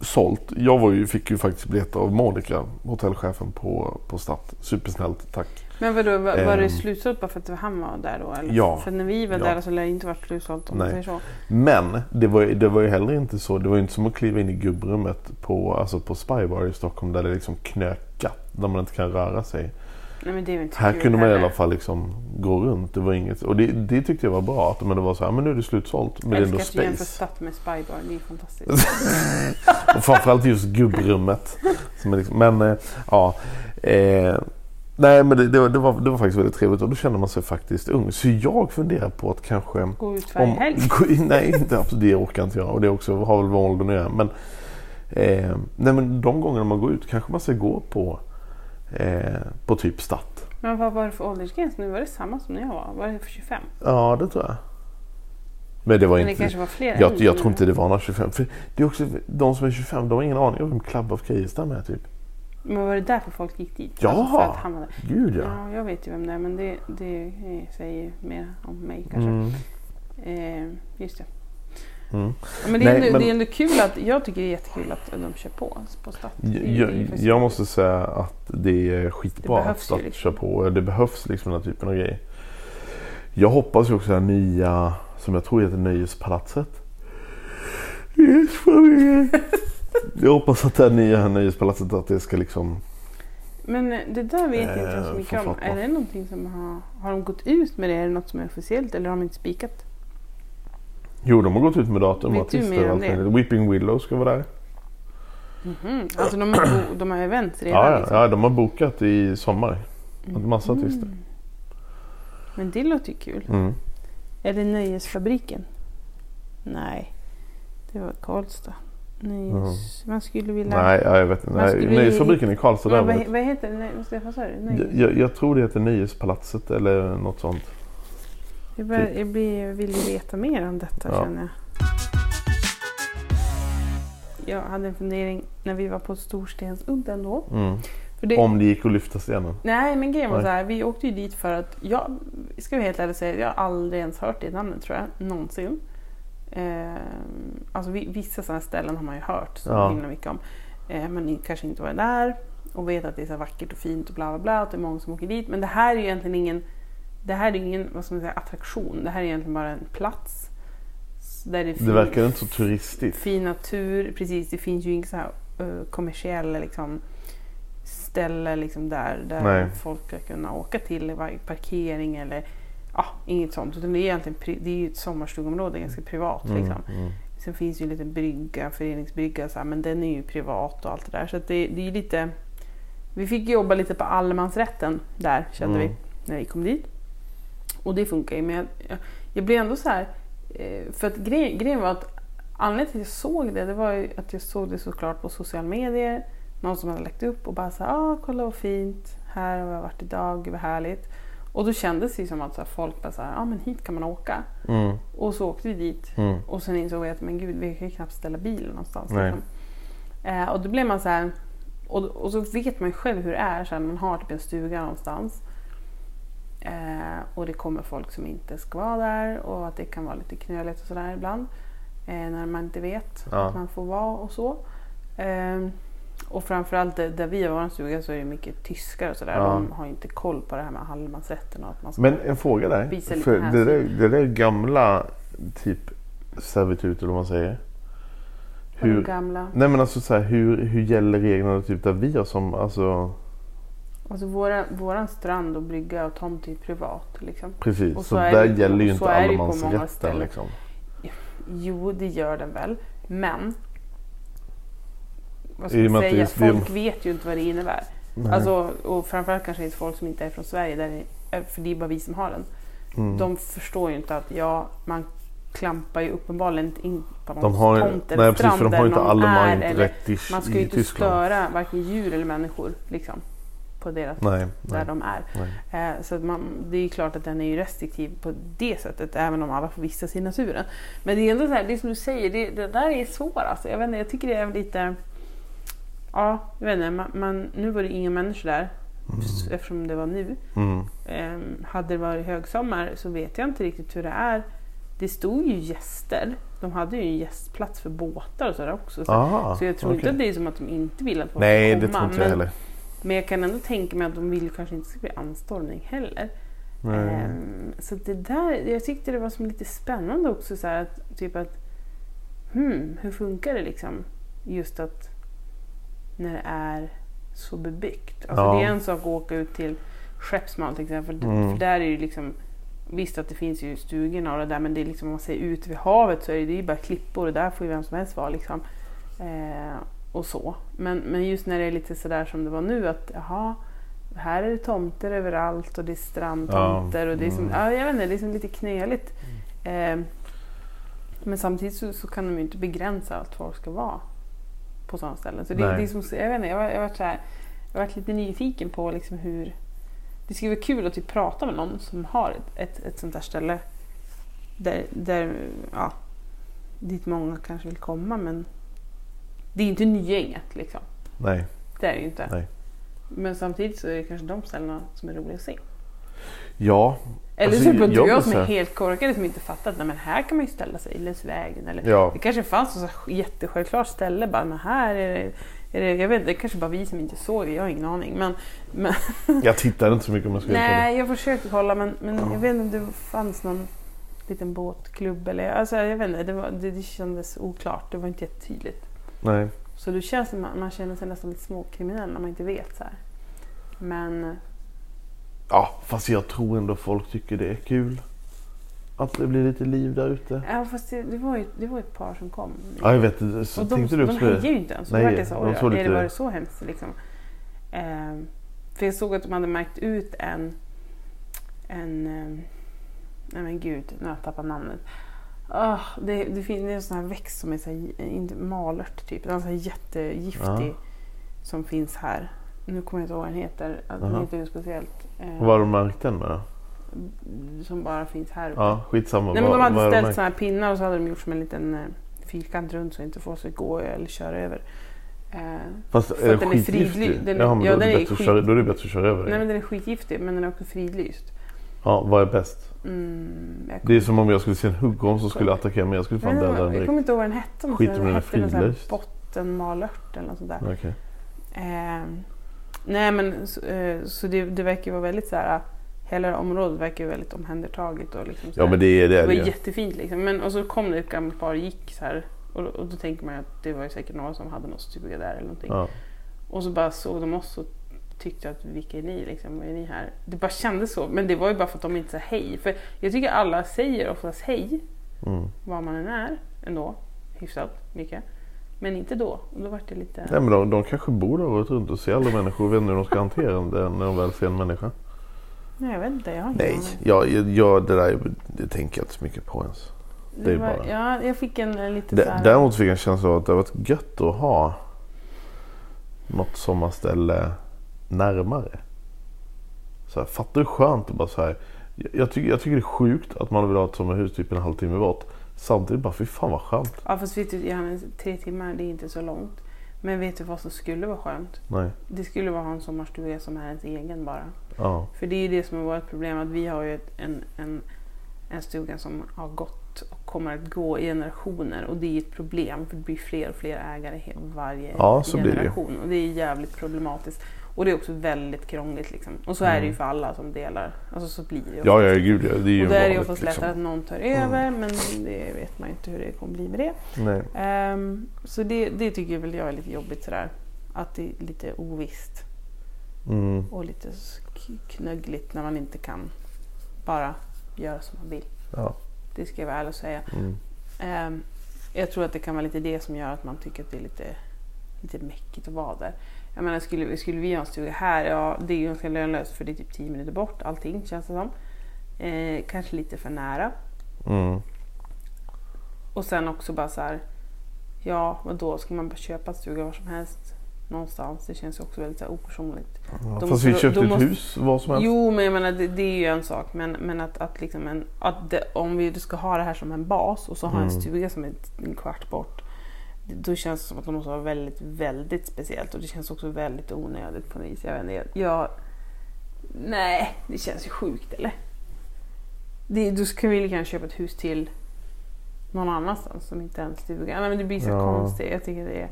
[SPEAKER 1] sålt. Jag var ju, fick ju faktiskt biljetter av Monica, hotellchefen på, på Stadt. Supersnällt, tack.
[SPEAKER 2] Men vadå, var, var det
[SPEAKER 1] Ehm.
[SPEAKER 2] slutsålt bara för att han var där då? Eller?
[SPEAKER 1] Ja.
[SPEAKER 2] För när vi var
[SPEAKER 1] Ja.
[SPEAKER 2] där så lär det inte varit slutsålt om man
[SPEAKER 1] Nej.
[SPEAKER 2] säger så.
[SPEAKER 1] Men det var, det var ju heller inte så, det var ju inte som att kliva in i gubbrummet på, alltså på Spybar i Stockholm där det är liksom knökat, där man inte kan röra sig.
[SPEAKER 2] Nej
[SPEAKER 1] Här kunde man i
[SPEAKER 2] heller.
[SPEAKER 1] alla fall liksom gå runt. Det var inget, och det, det tyckte jag var bra. Att men det var så här, men nu är det slutsålt. Men det är ändå
[SPEAKER 2] Älskar att du
[SPEAKER 1] space.
[SPEAKER 2] Stadt med Spybar, det är fantastiskt.
[SPEAKER 1] Och framförallt just gubbrummet. Liksom, men eh, ja. Eh, nej men det, det, var, det, var, det var faktiskt väldigt trevligt och då kände man sig faktiskt ung. Så jag funderar på att kanske...
[SPEAKER 2] Gå ut varje helg.
[SPEAKER 1] nej, inte, absolut, det orkar inte jag. Och det också, har väl med åldern att göra. Men, eh, nej, men de gångerna man går ut kanske man ska gå på, eh, på typ Statt.
[SPEAKER 2] Men vad var det för åldersgräns nu? Var det samma som när jag var? Var det för 25?
[SPEAKER 1] Ja, det tror jag. Men det var
[SPEAKER 2] Men det
[SPEAKER 1] inte...
[SPEAKER 2] kanske var fler
[SPEAKER 1] jag, jag
[SPEAKER 2] nu.
[SPEAKER 1] tror inte det var några 25. För det är också, de som är 25, de har ingen aning om vem Club of Geijerstam är typ.
[SPEAKER 2] Men var det därför folk gick dit?
[SPEAKER 1] Ja.
[SPEAKER 2] Alltså för att han.
[SPEAKER 1] Gud ja.
[SPEAKER 2] Ja, jag vet ju vem det är men det, det säger mer om mig kanske.
[SPEAKER 1] Mm.
[SPEAKER 2] Eh, just det.
[SPEAKER 1] Mm.
[SPEAKER 2] Men det, är
[SPEAKER 1] Nej,
[SPEAKER 2] ändå,
[SPEAKER 1] men-
[SPEAKER 2] det är ändå kul att, jag tycker det är jättekul att de kör på på Statt. Det det
[SPEAKER 1] Jag, jag måste säga att det är
[SPEAKER 2] Det
[SPEAKER 1] skitbra
[SPEAKER 2] behövs
[SPEAKER 1] att Statt
[SPEAKER 2] liksom.
[SPEAKER 1] kör på. Det behövs liksom den här typen av grejer. Jag hoppas ju också det här nya, som jag tror heter Nöjespalatset. Yes. Jag hoppas att det här nya Nöjespalatset att det ska liksom
[SPEAKER 2] Men det där vet jag inte
[SPEAKER 1] Eh,
[SPEAKER 2] så mycket om. Är det någonting som har... Har de gått ut med det? Är det något som är officiellt eller har de inte spikat?
[SPEAKER 1] Jo, de har gått ut med datum
[SPEAKER 2] Vet du mer om det?
[SPEAKER 1] Weeping Willow ska vara där.
[SPEAKER 2] Mhm. Alltså de har, de har event redan
[SPEAKER 1] Ja, ja,
[SPEAKER 2] liksom.
[SPEAKER 1] ja, de har bokat i sommar. En massa artister.
[SPEAKER 2] Men det låter ju kul.
[SPEAKER 1] Mm.
[SPEAKER 2] Är det Nöjesfabriken? Nej, det var Karlstad. Nöjes... Man skulle vilja...
[SPEAKER 1] Nej, ja, jag vet inte. Nej, Nöjesfabriken i Karlstad.
[SPEAKER 2] Men vad, vad heter det? Nej, sa? Nej.
[SPEAKER 1] Jag, jag, tror det heter Nöjespalatset eller något sånt.
[SPEAKER 2] Jag, bara, jag, blir, vill ju veta mer om detta
[SPEAKER 1] Ja.
[SPEAKER 2] känner jag. Jag hade en fundering när vi var på Storstensudden då.
[SPEAKER 1] Mm.
[SPEAKER 2] Det,
[SPEAKER 1] Om det gick att lyfta stenen.
[SPEAKER 2] Nej men grejen var så här, vi åkte ju dit för att jag, ska vi helt ärligt säga, jag har aldrig ens hört det namnet tror jag, någonsin. Eh, alltså vi, vissa sådana ställen har man ju hört så
[SPEAKER 1] Ja.
[SPEAKER 2] himla mycket om. Eh, men kanske inte varit där och vet att det är så vackert och fint och bla bla bla, att det är många som åker dit. Men det här är ju egentligen ingen, det här är ingen vad ska man säga, attraktion. Det här är egentligen bara en plats. Där det,
[SPEAKER 1] Det verkar inte så turistigt.
[SPEAKER 2] fin natur, precis. Det finns ju inga så här uh, kommersiella liksom, ställe liksom, där, där
[SPEAKER 1] Nej.
[SPEAKER 2] folk ska kunna åka till, parkering eller ja, inget sånt. Utan det är egentligen det är ju ett sommarstugområde, ganska privat.
[SPEAKER 1] Mm,
[SPEAKER 2] Liksom.
[SPEAKER 1] mm.
[SPEAKER 2] Sen finns ju en liten brygga, föreningsbrygga, så här, men den är ju privat och allt det där. Så det, det är lite... Vi fick jobba lite på allemansrätten där kände
[SPEAKER 1] Mm.
[SPEAKER 2] vi när vi kom dit. Och det funkar ju. Men jag, jag, jag blev ändå så här... Eh, för att grej, grejen var att anledningen till att jag såg det, det var ju att jag såg det såklart på sociala medier. Någon som hade lagt upp och bara så här, ah, kolla vad fint. Här har jag varit idag, gud vad härligt. Och då kändes det som att så här, folk bara så här, ah, men hit kan man åka.
[SPEAKER 1] Mm.
[SPEAKER 2] Och så åkte vi dit.
[SPEAKER 1] Mm.
[SPEAKER 2] Och sen insåg vi att men gud, vi kan ju knappt ställa bilen någonstans. Liksom. Eh, och då blev man så här... Och, och så vet man ju själv hur det är. Så här, man har typ en stuga någonstans. Eh, och det kommer folk som inte ska vara där. Och att det kan vara lite knöligt och sådär ibland. Eh, när man inte vet
[SPEAKER 1] Ja.
[SPEAKER 2] att man får vara och så. Och framförallt där, vi har vår stuga så är det mycket tyskar och sådär.
[SPEAKER 1] Ja.
[SPEAKER 2] De har inte koll på det här med allemansrätten och att man ska...
[SPEAKER 1] Men en fråga där. För det, där, det där gamla typ servitut eller vad man säger. Hur,
[SPEAKER 2] gamla...
[SPEAKER 1] nej men alltså så här, hur, hur gäller reglerna typ där vi har som, alltså
[SPEAKER 2] Alltså våra, våran strand och brygga och tomt är privat. Liksom.
[SPEAKER 1] precis.
[SPEAKER 2] Och
[SPEAKER 1] så
[SPEAKER 2] så är
[SPEAKER 1] där
[SPEAKER 2] det-
[SPEAKER 1] gäller ju inte allemansrätten liksom.
[SPEAKER 2] Jo, det gör den väl. Men vad ska man säga? Folk vet ju inte vad det innebär.
[SPEAKER 1] Nej.
[SPEAKER 2] Alltså, och framförallt kanske inte folk som inte är från Sverige, där det är, för det är bara vi som har den.
[SPEAKER 1] Mm.
[SPEAKER 2] De förstår ju inte att ja, man klampar ju uppenbarligen inte in på någon
[SPEAKER 1] De har,
[SPEAKER 2] tomt eller
[SPEAKER 1] nej precis
[SPEAKER 2] strand
[SPEAKER 1] de
[SPEAKER 2] där
[SPEAKER 1] har inte
[SPEAKER 2] någon är. Eller, man ska ju inte
[SPEAKER 1] Tyskland.
[SPEAKER 2] störa varken djur eller människor liksom, på deras,
[SPEAKER 1] Nej,
[SPEAKER 2] där de är. Eh, Så man, det är ju klart att den är ju restriktiv på det sättet, även om alla får vistas i naturen. Men det är ändå så här, det som du säger, det, det där är svårt alltså. Jag, vet inte, jag tycker det är lite... Ja, jag vet inte, man, man, nu var det inga människor där, eftersom det var nu.
[SPEAKER 1] Mm.
[SPEAKER 2] Eh, hade det varit högsommar så vet jag inte riktigt hur det är. Det stod ju gäster. De hade ju en gästplats för båtar och sådär också. Så,
[SPEAKER 1] Aha,
[SPEAKER 2] så jag tror inte
[SPEAKER 1] okej.
[SPEAKER 2] att det är som att de inte vill att folk
[SPEAKER 1] Nej
[SPEAKER 2] ska
[SPEAKER 1] det
[SPEAKER 2] komma.
[SPEAKER 1] tror inte jag
[SPEAKER 2] men,
[SPEAKER 1] heller.
[SPEAKER 2] men jag kan ändå tänka mig att de vill kanske inte ska bli anstormning heller. Ehm, så det där, jag tyckte det var som lite spännande också så här att typ att hmm, hur funkar det liksom just att när det är så bebyggt. Alltså
[SPEAKER 1] Ja.
[SPEAKER 2] det är en sak att åka ut till Skeppsmal till exempel.
[SPEAKER 1] Mm.
[SPEAKER 2] För där är det liksom Visst att det finns ju stugorna och det där men det är liksom om man ser ut vid havet så är det, ju bara klippor och där får ju vem som helst vara liksom. Eh, och så. Men, men just när det är lite sådär som det var nu att jaha, här är det tomter överallt och det är strandtomter och det är som,
[SPEAKER 1] mm.
[SPEAKER 2] ja, jag vet inte, det är som lite knöligt. Eh, men samtidigt så, så kan de ju inte begränsa allt folk ska vara på sådana ställen. Så det,
[SPEAKER 1] Nej.
[SPEAKER 2] det är som, jag vet inte, jag har jag varit, så här, jag har varit lite nyfiken på liksom hur det skulle vara kul att typ prata med någon som har ett, ett, ett sånt där ställe där, där, ja, dit många kanske vill komma men det är inte Nygänget liksom.
[SPEAKER 1] Nej.
[SPEAKER 2] Det är det ju inte.
[SPEAKER 1] Nej.
[SPEAKER 2] Men samtidigt så är det kanske de ställena som är roliga att se.
[SPEAKER 1] Ja.
[SPEAKER 2] Eller
[SPEAKER 1] Alltså,
[SPEAKER 2] så du
[SPEAKER 1] jag
[SPEAKER 2] som är helt korkade som inte fattar att men här kan man ju ställa sig längs vägen. Eller
[SPEAKER 1] Ja.
[SPEAKER 2] Det kanske fanns här jättesjälvklart ställe bara, men här är det, är det jag vet inte, det kanske bara vi som inte såg det, jag har ingen aning. Men, men,
[SPEAKER 1] Jag tittade inte så mycket om jag vara
[SPEAKER 2] nej, jag försökte kolla men, men jag vet inte om det fanns någon liten båtklubb eller alltså, jag vet inte, det, var, det, det kändes oklart, det var inte jättetydligt.
[SPEAKER 1] Nej.
[SPEAKER 2] Så då känns man, man känner sig nästan lite småkriminell när man inte vet så här. Men
[SPEAKER 1] Ja, fast jag tror ändå folk tycker det är kul. Att det blir lite liv där ute.
[SPEAKER 2] ja, fast det, det, var ju, det var ju ett par som kom.
[SPEAKER 1] Ja, jag vet. det. Så
[SPEAKER 2] och de,
[SPEAKER 1] tänkte
[SPEAKER 2] de
[SPEAKER 1] du också
[SPEAKER 2] hejade ju inte ens.
[SPEAKER 1] Nej,
[SPEAKER 2] så,
[SPEAKER 1] de såg
[SPEAKER 2] är
[SPEAKER 1] lite-
[SPEAKER 2] det var så hemskt liksom. Ehm, för jag såg att de hade märkt ut en... en ehm, nej men gud, nu har jag tappat namnet. Ah, det, det, finns, det är en sån här växt som är så här, inte malört typ. Den är så här jättegiftig som finns här. Nu kommer jag inte ihåg vad den heter. Att Den
[SPEAKER 1] Aha.
[SPEAKER 2] heter ju speciellt. eh,
[SPEAKER 1] Vad har de märkt den med då?
[SPEAKER 2] som bara finns här uppe.
[SPEAKER 1] Ja, skitsamma.
[SPEAKER 2] Nej, men de
[SPEAKER 1] Vad- vad
[SPEAKER 2] hade
[SPEAKER 1] har
[SPEAKER 2] ställt
[SPEAKER 1] märkt?
[SPEAKER 2] såna här pinnar och så hade de gjort som en liten eh, fyrkant runt så inte folk ska gå eller köra över. Eh,
[SPEAKER 1] Fast
[SPEAKER 2] för
[SPEAKER 1] är
[SPEAKER 2] att
[SPEAKER 1] den
[SPEAKER 2] är
[SPEAKER 1] skitgiftig?
[SPEAKER 2] fridly- den är-
[SPEAKER 1] Jaha, men
[SPEAKER 2] ja,
[SPEAKER 1] då, är
[SPEAKER 2] den
[SPEAKER 1] det
[SPEAKER 2] är
[SPEAKER 1] bättre att
[SPEAKER 2] skit-
[SPEAKER 1] köra, då är det bättre att köra över
[SPEAKER 2] nej men den är skitgiftig men den är också fridlyst.
[SPEAKER 1] Ja, vad är bäst?
[SPEAKER 2] Mm, jag,
[SPEAKER 1] Det är som om jag skulle se en huggorm som skulle attackera mig. Jag skulle fan döda den
[SPEAKER 2] jag
[SPEAKER 1] direkt.
[SPEAKER 2] kommer inte ihåg vad den hette. men
[SPEAKER 1] Skit om
[SPEAKER 2] den
[SPEAKER 1] den är
[SPEAKER 2] hette någon sån här
[SPEAKER 1] fridlyst.
[SPEAKER 2] Bottenmalört eller något sånt där.
[SPEAKER 1] Okej.
[SPEAKER 2] Eh, nej men så, eh, så det, det verkar vara väldigt så här. Hela området verkar ju väldigt omhändertaget och liksom
[SPEAKER 1] Ja men det är det.
[SPEAKER 2] Det var
[SPEAKER 1] det.
[SPEAKER 2] jättefint liksom. Men, och så kom det ett gammalt par och gick så här. Och, och då tänker man att det var ju säkert några som hade någon stuga där eller någonting.
[SPEAKER 1] Ja.
[SPEAKER 2] Och så bara såg de oss och tyckte att vilka är ni liksom? Är ni här? Det bara kändes så. Men det var ju bara för att de inte sa hej. För jag tycker alla säger oftast hej.
[SPEAKER 1] Mm.
[SPEAKER 2] Var man än är ändå. Hyfsat mycket. Men inte då. Och då var det lite...
[SPEAKER 1] Nej, men de, de kanske bor där året runt och ser alla människor och vet inte hur de ska hantera det när de väl ser en människa.
[SPEAKER 2] Nej jag vet inte. Jag har ingen
[SPEAKER 1] Nej, jag, jag, jag, det där det tänker jag inte så mycket på ens. det är
[SPEAKER 2] var,
[SPEAKER 1] bara-
[SPEAKER 2] Ja, jag fick en, en lite
[SPEAKER 1] D-
[SPEAKER 2] så här...
[SPEAKER 1] Däremot fick jag en känsla av att det har varit gött att ha något sommarställe närmare. Så här, fattar du skönt att bara så här. Jag, jag, tycker, jag tycker det är sjukt att man vill ha ett sommarhus typ en halvtimme bort. Samtidigt bara, fy fan vad skönt.
[SPEAKER 2] Ja fast vet du, Johannes, tre timmar det är inte så långt. Men vet du vad som skulle vara skönt?
[SPEAKER 1] Nej.
[SPEAKER 2] Det skulle vara att ha en sommarstuga som är ens egen bara.
[SPEAKER 1] Ja.
[SPEAKER 2] För det är ju det som har varit problem att vi har ju en, en, en stuga som har gått och kommer att gå i generationer och det är ett problem för det blir fler och fler ägare varje
[SPEAKER 1] Ja, så blir det
[SPEAKER 2] generation och det är jävligt problematiskt. Och det är också väldigt krångligt liksom. Och så är det ju för alla som delar. Alltså så blir det ju
[SPEAKER 1] Mm. Ja, ja, gud ja. Det är ju
[SPEAKER 2] Och där är det
[SPEAKER 1] vanligt,
[SPEAKER 2] oftast
[SPEAKER 1] liksom.
[SPEAKER 2] lättare att någon tar över men det vet man ju inte hur det kommer bli med det.
[SPEAKER 1] Nej.
[SPEAKER 2] Ehm, så det, det tycker väl jag är lite jobbigt sådär. Att det är lite ovisst
[SPEAKER 1] Mm.
[SPEAKER 2] och lite knöggligt när man inte kan bara göra som man vill.
[SPEAKER 1] Ja.
[SPEAKER 2] Det ska jag vara ärlig och säga.
[SPEAKER 1] Mm.
[SPEAKER 2] Ehm, jag tror att det kan vara lite det som gör att man tycker att det är lite, lite mäckigt att vara där. Jag menar, skulle, skulle vi ha en stuga här, ja det är ju ganska lönlöst för det är typ 10 minuter bort allting känns det som. Eh, kanske lite för nära.
[SPEAKER 1] Mm.
[SPEAKER 2] Och sen också bara så här, ja vad då ska man bara köpa en stuga var som helst någonstans? Det känns ju också väldigt så här, opersonligt.
[SPEAKER 1] Ja,
[SPEAKER 2] Då
[SPEAKER 1] fast vi köpte ett
[SPEAKER 2] måste-
[SPEAKER 1] hus vad som helst.
[SPEAKER 2] Jo, men jag menar det, det är ju en sak. Men, men att, att, liksom en, att det, om vi ska ha det här som en bas och så ha en
[SPEAKER 1] Mm.
[SPEAKER 2] stuga som är en kvart bort. Då känns det som att det måste vara väldigt, väldigt speciellt. Och det känns också väldigt onödigt på något vis. Jag vet inte, jag, nej, det känns ju sjukt eller? Det, då ska vi lika gärna köpa ett hus till någon annanstans som inte är en stuga. Nej, men det blir så
[SPEAKER 1] Ja.
[SPEAKER 2] konstigt. Jag tycker det är,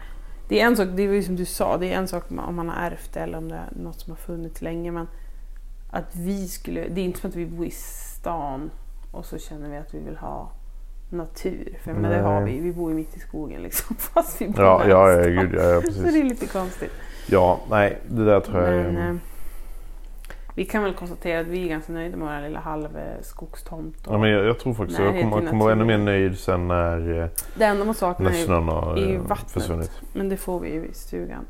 [SPEAKER 2] det är en sak, det är som du sa, det är en sak om man har ärvt det eller om det är något som har funnits länge. Men att vi skulle, det är inte som att vi bor i stan och så känner vi att vi vill ha natur. För men det har vi, vi bor ju mitt i skogen liksom. Fast vi bor
[SPEAKER 1] Ja, ja, ja, gud, ja, ja,
[SPEAKER 2] Så det
[SPEAKER 1] precis.
[SPEAKER 2] är lite konstigt.
[SPEAKER 1] Ja, nej, det där tror jag
[SPEAKER 2] Men
[SPEAKER 1] är...
[SPEAKER 2] eh, vi kan väl konstatera att vi är ganska nöjda med vår lilla halvskogstomt.
[SPEAKER 1] Ja, men jag, jag tror faktiskt
[SPEAKER 2] Nej,
[SPEAKER 1] jag kommer,
[SPEAKER 2] till
[SPEAKER 1] kommer vara ännu mer nöjd sen när, eh,
[SPEAKER 2] Det enda man saknar
[SPEAKER 1] när
[SPEAKER 2] är ju,
[SPEAKER 1] snön har eh,
[SPEAKER 2] vattnet.
[SPEAKER 1] försvunnit.
[SPEAKER 2] men det får vi ju i stugan.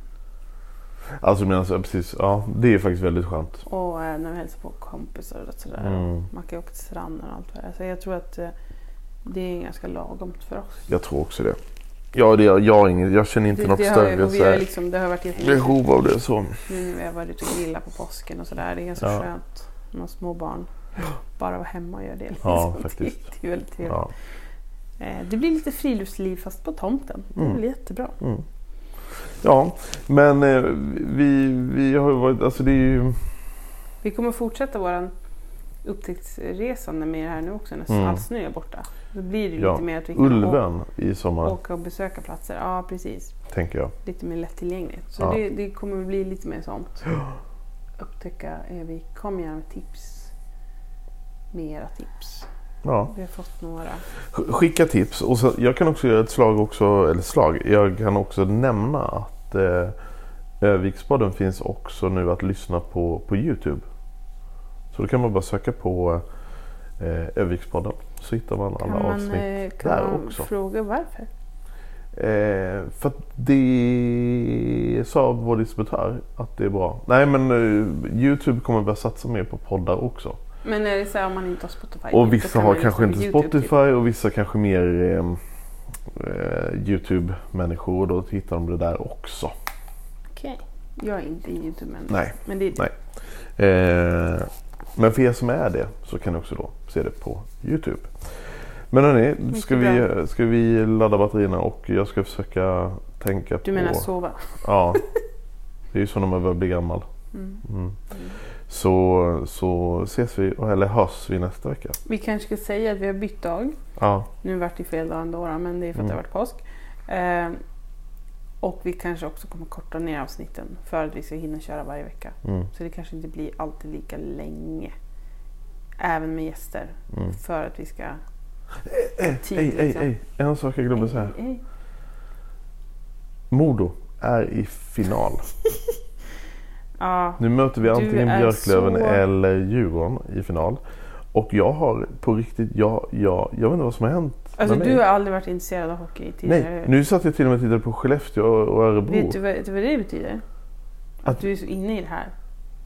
[SPEAKER 1] Alltså medan, ja, precis, ja det är faktiskt väldigt skönt.
[SPEAKER 2] Och eh, när vi hälsar på kompisar och sådär.
[SPEAKER 1] Mm.
[SPEAKER 2] Man kan ju åka till stranden och allt vad det är. Så jag tror att eh, det är ganska lagomt för oss.
[SPEAKER 1] Jag tror också det. Ja, det, jag, jag, inget, jag känner inte
[SPEAKER 2] det,
[SPEAKER 1] något
[SPEAKER 2] det
[SPEAKER 1] större
[SPEAKER 2] vi har liksom, det har varit
[SPEAKER 1] behov av det så.
[SPEAKER 2] nu när vi har varit ute och grillat på påsken och sådär. Det är ganska
[SPEAKER 1] Ja.
[SPEAKER 2] skönt med har små barn. Bara vara hemma och göra det.
[SPEAKER 1] Ja,
[SPEAKER 2] liksom.
[SPEAKER 1] faktiskt.
[SPEAKER 2] Det, är väldigt trevligt.
[SPEAKER 1] Ja.
[SPEAKER 2] Eh, Det blir lite friluftsliv fast på tomten. Det är
[SPEAKER 1] Mm.
[SPEAKER 2] jättebra.
[SPEAKER 1] ja, men eh, vi, vi har ju varit, alltså det är ju...
[SPEAKER 2] Vi kommer fortsätta vår upptäcktsresande med det här nu också när
[SPEAKER 1] Mm.
[SPEAKER 2] all snö är borta. Då blir det
[SPEAKER 1] Ja,
[SPEAKER 2] lite mer att vi kan
[SPEAKER 1] Ulven i sommar,
[SPEAKER 2] åka och besöka platser. Ja, precis.
[SPEAKER 1] tänker jag.
[SPEAKER 2] Lite mer lättillgängligt. Så
[SPEAKER 1] Ja.
[SPEAKER 2] det, det kommer bli lite mer sånt. Upptäcka Övik. Kom gärna med tips. Mera tips.
[SPEAKER 1] Ja.
[SPEAKER 2] Vi har fått några.
[SPEAKER 1] Sk- Skicka tips. Och så, jag kan också göra ett slag också, eller slag. Jag kan också nämna att eh, Övikspodden finns också nu att lyssna på på Youtube. Så då kan man bara söka på eh, Övikspodden så hittar man alla
[SPEAKER 2] Kan man,
[SPEAKER 1] avsnitt
[SPEAKER 2] eh, kan
[SPEAKER 1] där
[SPEAKER 2] man
[SPEAKER 1] också.
[SPEAKER 2] fråga varför?
[SPEAKER 1] Eh, för att det sa vår distributör att det är bra. Nej men eh, Youtube kommer börja satsa mer på poddar också.
[SPEAKER 2] Men är det så här om man inte har Spotify?
[SPEAKER 1] Och vissa har kanske inte
[SPEAKER 2] YouTube,
[SPEAKER 1] Spotify och vissa kanske mer eh, eh, Youtube-människor och då hittar de det där också.
[SPEAKER 2] Typ. Okej. Jag är inte Youtube men,
[SPEAKER 1] Nej.
[SPEAKER 2] men det är
[SPEAKER 1] Nej. Eh, men för er som är det så kan ni också då se det på Youtube. Men hörni, ska vi, ska vi ladda batterierna och jag ska försöka tänka på...
[SPEAKER 2] Du menar sova?
[SPEAKER 1] Ja. Det är ju så när man börjar bli gammal.
[SPEAKER 2] Mm.
[SPEAKER 1] Mm. Så, så ses vi, eller hörs vi nästa vecka.
[SPEAKER 2] Vi kanske ska säga att vi har bytt dag.
[SPEAKER 1] Ja.
[SPEAKER 2] Nu vart det fel dag ändå då, men det är för att det har
[SPEAKER 1] Mm.
[SPEAKER 2] varit påsk. Eh, och vi kanske också kommer korta ner avsnitten för att vi ska hinna köra varje vecka.
[SPEAKER 1] Mm.
[SPEAKER 2] Så det kanske inte blir alltid lika länge. Även med gäster.
[SPEAKER 1] Mm.
[SPEAKER 2] För att vi ska...
[SPEAKER 1] Eh,
[SPEAKER 2] Tid,
[SPEAKER 1] ej, ej,
[SPEAKER 2] liksom.
[SPEAKER 1] ej. En sak jag glömde säga.
[SPEAKER 2] Ej, ej.
[SPEAKER 1] Modo är i final.
[SPEAKER 2] Ja,
[SPEAKER 1] Nu möter vi antingen Björklöven
[SPEAKER 2] så-
[SPEAKER 1] eller Djurgården i final. Och jag har på riktigt, jag, jag, jag vet inte vad som har hänt
[SPEAKER 2] alltså du har aldrig varit intresserad av hockey tidigare.
[SPEAKER 1] Nej, nu satt jag till och med och tittade på Skellefteå och Örebro.
[SPEAKER 2] Vet du, vad, vet du vad det betyder? Att,
[SPEAKER 1] Att-
[SPEAKER 2] du är så inne i det här.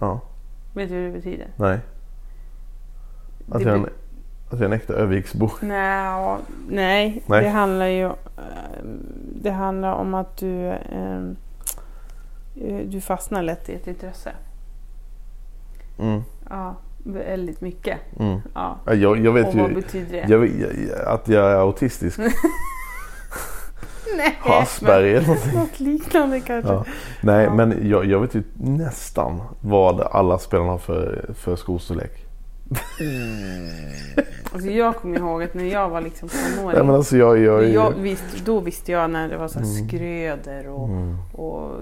[SPEAKER 1] Ja,
[SPEAKER 2] Vet du vad det betyder?
[SPEAKER 1] nej. Att
[SPEAKER 2] Det
[SPEAKER 1] jag,
[SPEAKER 2] be-
[SPEAKER 1] att jag är en äkta Öviksbo.
[SPEAKER 2] Nja, nej,
[SPEAKER 1] Nej.
[SPEAKER 2] det handlar ju eh, det handlar om att du, eh, eh, du fastnar lätt i ett intresse.
[SPEAKER 1] Mm,
[SPEAKER 2] Ja, väldigt mycket.
[SPEAKER 1] mm.
[SPEAKER 2] Ja.
[SPEAKER 1] Ja, Jag, jag vet
[SPEAKER 2] Och vad
[SPEAKER 1] ju
[SPEAKER 2] betyder det?
[SPEAKER 1] jag, jag, att jag är autistisk.
[SPEAKER 2] Nej,
[SPEAKER 1] Asperger eller någonting.
[SPEAKER 2] Något liknande kanske.
[SPEAKER 1] Ja. Nej,
[SPEAKER 2] Ja.
[SPEAKER 1] men jag, jag vet ju nästan vad alla spelarna har för, för skostorlek.
[SPEAKER 2] Alltså jag kommer ihåg att när jag var liksom tonåring.
[SPEAKER 1] Nej, men alltså jag, jag,
[SPEAKER 2] jag visste, då visste jag när det var så
[SPEAKER 1] Mm.
[SPEAKER 2] skröder och,
[SPEAKER 1] Mm.
[SPEAKER 2] och eh,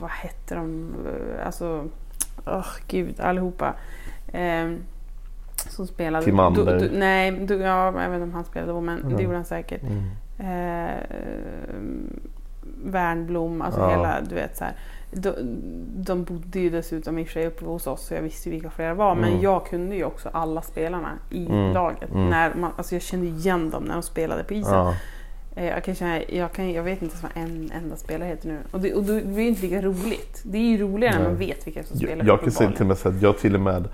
[SPEAKER 2] vad hette de? Alltså, åh gud, allihopa. Ehm, som spelade.
[SPEAKER 1] Timander.
[SPEAKER 2] Då, då, nej, då, ja, jag vet inte om han spelade då men
[SPEAKER 1] Mm.
[SPEAKER 2] det gjorde han säkert.
[SPEAKER 1] Mm.
[SPEAKER 2] Eh, Wernbloom, alltså
[SPEAKER 1] Ja.
[SPEAKER 2] hela, du vet så här. De, de bodde ju dessutom i och för sig uppe hos oss så jag visste ju vilka flera var. Men
[SPEAKER 1] Mm.
[SPEAKER 2] jag kunde ju också alla spelarna i
[SPEAKER 1] Mm.
[SPEAKER 2] laget.
[SPEAKER 1] Mm.
[SPEAKER 2] När man, alltså jag kände igen dem när de spelade på isen.
[SPEAKER 1] Ja.
[SPEAKER 2] Eh, Jag, kan känna, jag, kan, jag vet inte ens vad en enda spelare heter nu. Och det, och det blir inte lika roligt. Det är ju roligare när
[SPEAKER 1] Nej.
[SPEAKER 2] man vet vilka som spelar
[SPEAKER 1] Jag, jag kan säga till och med att jag till och med,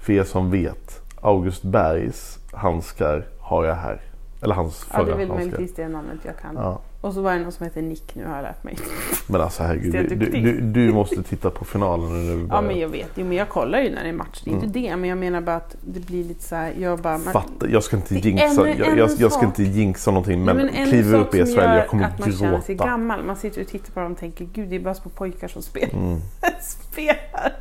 [SPEAKER 1] för er som vet, August Bergs handskar har jag här. Eller hans
[SPEAKER 2] Ja, det
[SPEAKER 1] förra
[SPEAKER 2] är väl
[SPEAKER 1] handskar.
[SPEAKER 2] möjligtvis det namnet jag kan.
[SPEAKER 1] Ja.
[SPEAKER 2] Och så var det någon som heter Nick nu har jag lärt mig.
[SPEAKER 1] Men alltså herregud, du, du, du, måste titta på finalen nu
[SPEAKER 2] Ja men jag vet, jo, men jag kollar ju när det är match. Det är
[SPEAKER 1] Mm.
[SPEAKER 2] inte det. Men jag menar bara att det blir lite så här, jag bara... man-
[SPEAKER 1] Fatta, jag ska inte
[SPEAKER 2] Det
[SPEAKER 1] jinxa,
[SPEAKER 2] en-
[SPEAKER 1] jag, jag, jag ska inte jinxa någonting men,
[SPEAKER 2] en
[SPEAKER 1] kliver upp i
[SPEAKER 2] gör
[SPEAKER 1] jag kommer
[SPEAKER 2] att man känner sig
[SPEAKER 1] gråta.
[SPEAKER 2] gammal. Man sitter och tittar på dem och tänker gud det är bara små pojkar som spelar.
[SPEAKER 1] Mm,
[SPEAKER 2] spelar.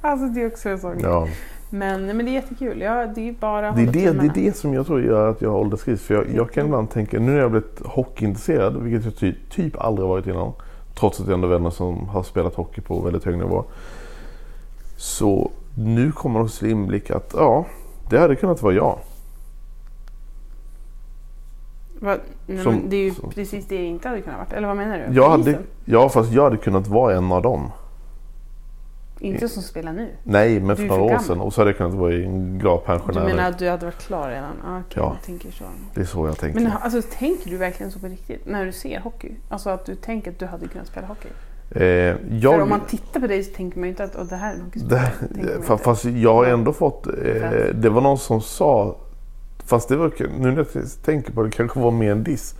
[SPEAKER 2] Alltså det är också en sån
[SPEAKER 1] ja.
[SPEAKER 2] Men, men det är jättekul. Ja, det är bara
[SPEAKER 1] Det är det, det är det som jag tror gör att jag har ålderskris. För jag, jag kan ibland tänka, nu när jag blivit hockeyintresserad, vilket jag ty, typ aldrig varit innan. Trots att jag ändå vänner som har spelat hockey på väldigt hög nivå. Så nu kommer också till inblick att ja, det hade kunnat vara jag.
[SPEAKER 2] Va? Nej,
[SPEAKER 1] Som-
[SPEAKER 2] det är ju
[SPEAKER 1] som-
[SPEAKER 2] precis det jag inte hade kunnat vara. Eller vad menar du?
[SPEAKER 1] Jag hade, ja, fast jag hade kunnat vara en av dem.
[SPEAKER 2] Inte som spelar nu.
[SPEAKER 1] Nej, men för
[SPEAKER 2] Du för
[SPEAKER 1] några år sedan. Och så hade jag kunnat vara en glad
[SPEAKER 2] Du
[SPEAKER 1] pensionär.
[SPEAKER 2] menar att du hade varit klar redan? Ah, Okej,
[SPEAKER 1] Ja.
[SPEAKER 2] tänker så.
[SPEAKER 1] Det är så jag tänker.
[SPEAKER 2] Men alltså, tänker du verkligen så på riktigt när du ser hockey? Alltså att du tänker att du hade kunnat spela hockey?
[SPEAKER 1] eh,
[SPEAKER 2] För
[SPEAKER 1] jag,
[SPEAKER 2] om man tittar på dig så tänker man ju inte att "Åh, det här är en
[SPEAKER 1] det,
[SPEAKER 2] inte.
[SPEAKER 1] fast jag har ändå fått... Eh, det var någon som sa... Fast det var, nu när jag tänker på det kanske var mer en diss.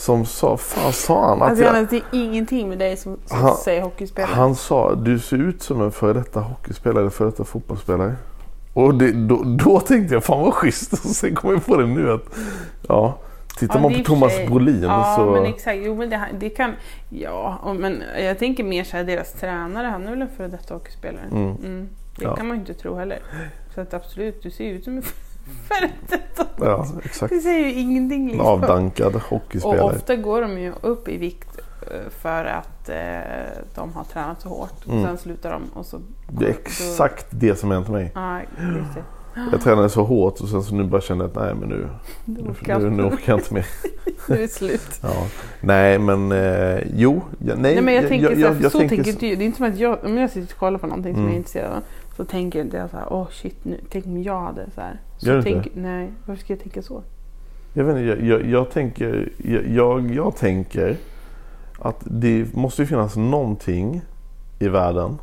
[SPEAKER 1] Som sa, fan sa han? Att
[SPEAKER 2] Alltså,
[SPEAKER 1] jag,
[SPEAKER 2] det är ingenting med dig som, som
[SPEAKER 1] Han-
[SPEAKER 2] säger hockeyspelare.
[SPEAKER 1] han sa, du ser ut som en före detta hockeyspelare, före detta fotbollsspelare. Och det, då, då tänkte jag, fan vad schysst. Och sen kom jag på det nu att, ja. Tittar
[SPEAKER 2] Ja,
[SPEAKER 1] man på Thomas
[SPEAKER 2] sig-
[SPEAKER 1] Brolin
[SPEAKER 2] Ja,
[SPEAKER 1] så...
[SPEAKER 2] men exakt. Jo, men det, det kan... Ja, och- men jag tänker mer så här, deras tränare, han är väl en före detta hockeyspelare.
[SPEAKER 1] Mm.
[SPEAKER 2] Mm. Det
[SPEAKER 1] Ja.
[SPEAKER 2] kan man ju inte tro heller. Så att absolut, du ser ut som en
[SPEAKER 1] Ja, exakt.
[SPEAKER 2] Det säger ju ingenting
[SPEAKER 1] En
[SPEAKER 2] liksom.
[SPEAKER 1] avdankad
[SPEAKER 2] Och
[SPEAKER 1] hockeyspelare.
[SPEAKER 2] ofta går de ju upp i vikt eh, för att eh, de har tränat så hårt.
[SPEAKER 1] Mm.
[SPEAKER 2] Sen slutar de och så...
[SPEAKER 1] Det är exakt det som hänt mig.
[SPEAKER 2] Ja.
[SPEAKER 1] Jag tränade så hårt och sen så nu bara kände jag att nej men nu, nu, nu, nu
[SPEAKER 2] inte.
[SPEAKER 1] orkar jag inte mer.
[SPEAKER 2] Nu är det slut.
[SPEAKER 1] Ja. Nej men eh, jo, ja, nej,
[SPEAKER 2] Nej men jag tänker så, här, för så
[SPEAKER 1] tänker
[SPEAKER 2] tänker
[SPEAKER 1] så-
[SPEAKER 2] inte jag. Det är inte som att jag, om jag sitter och kollar på någonting som
[SPEAKER 1] Mm.
[SPEAKER 2] jag är intresserad av. Så tänker inte jag så här, åh shit nu, tänk om jag hade så här.
[SPEAKER 1] Gör du
[SPEAKER 2] tänk,
[SPEAKER 1] inte?
[SPEAKER 2] Nej, varför ska jag tänka så?
[SPEAKER 1] Jag, vet inte, jag, jag, jag, tänker, jag, jag, tänker att det måste ju finnas någonting i världen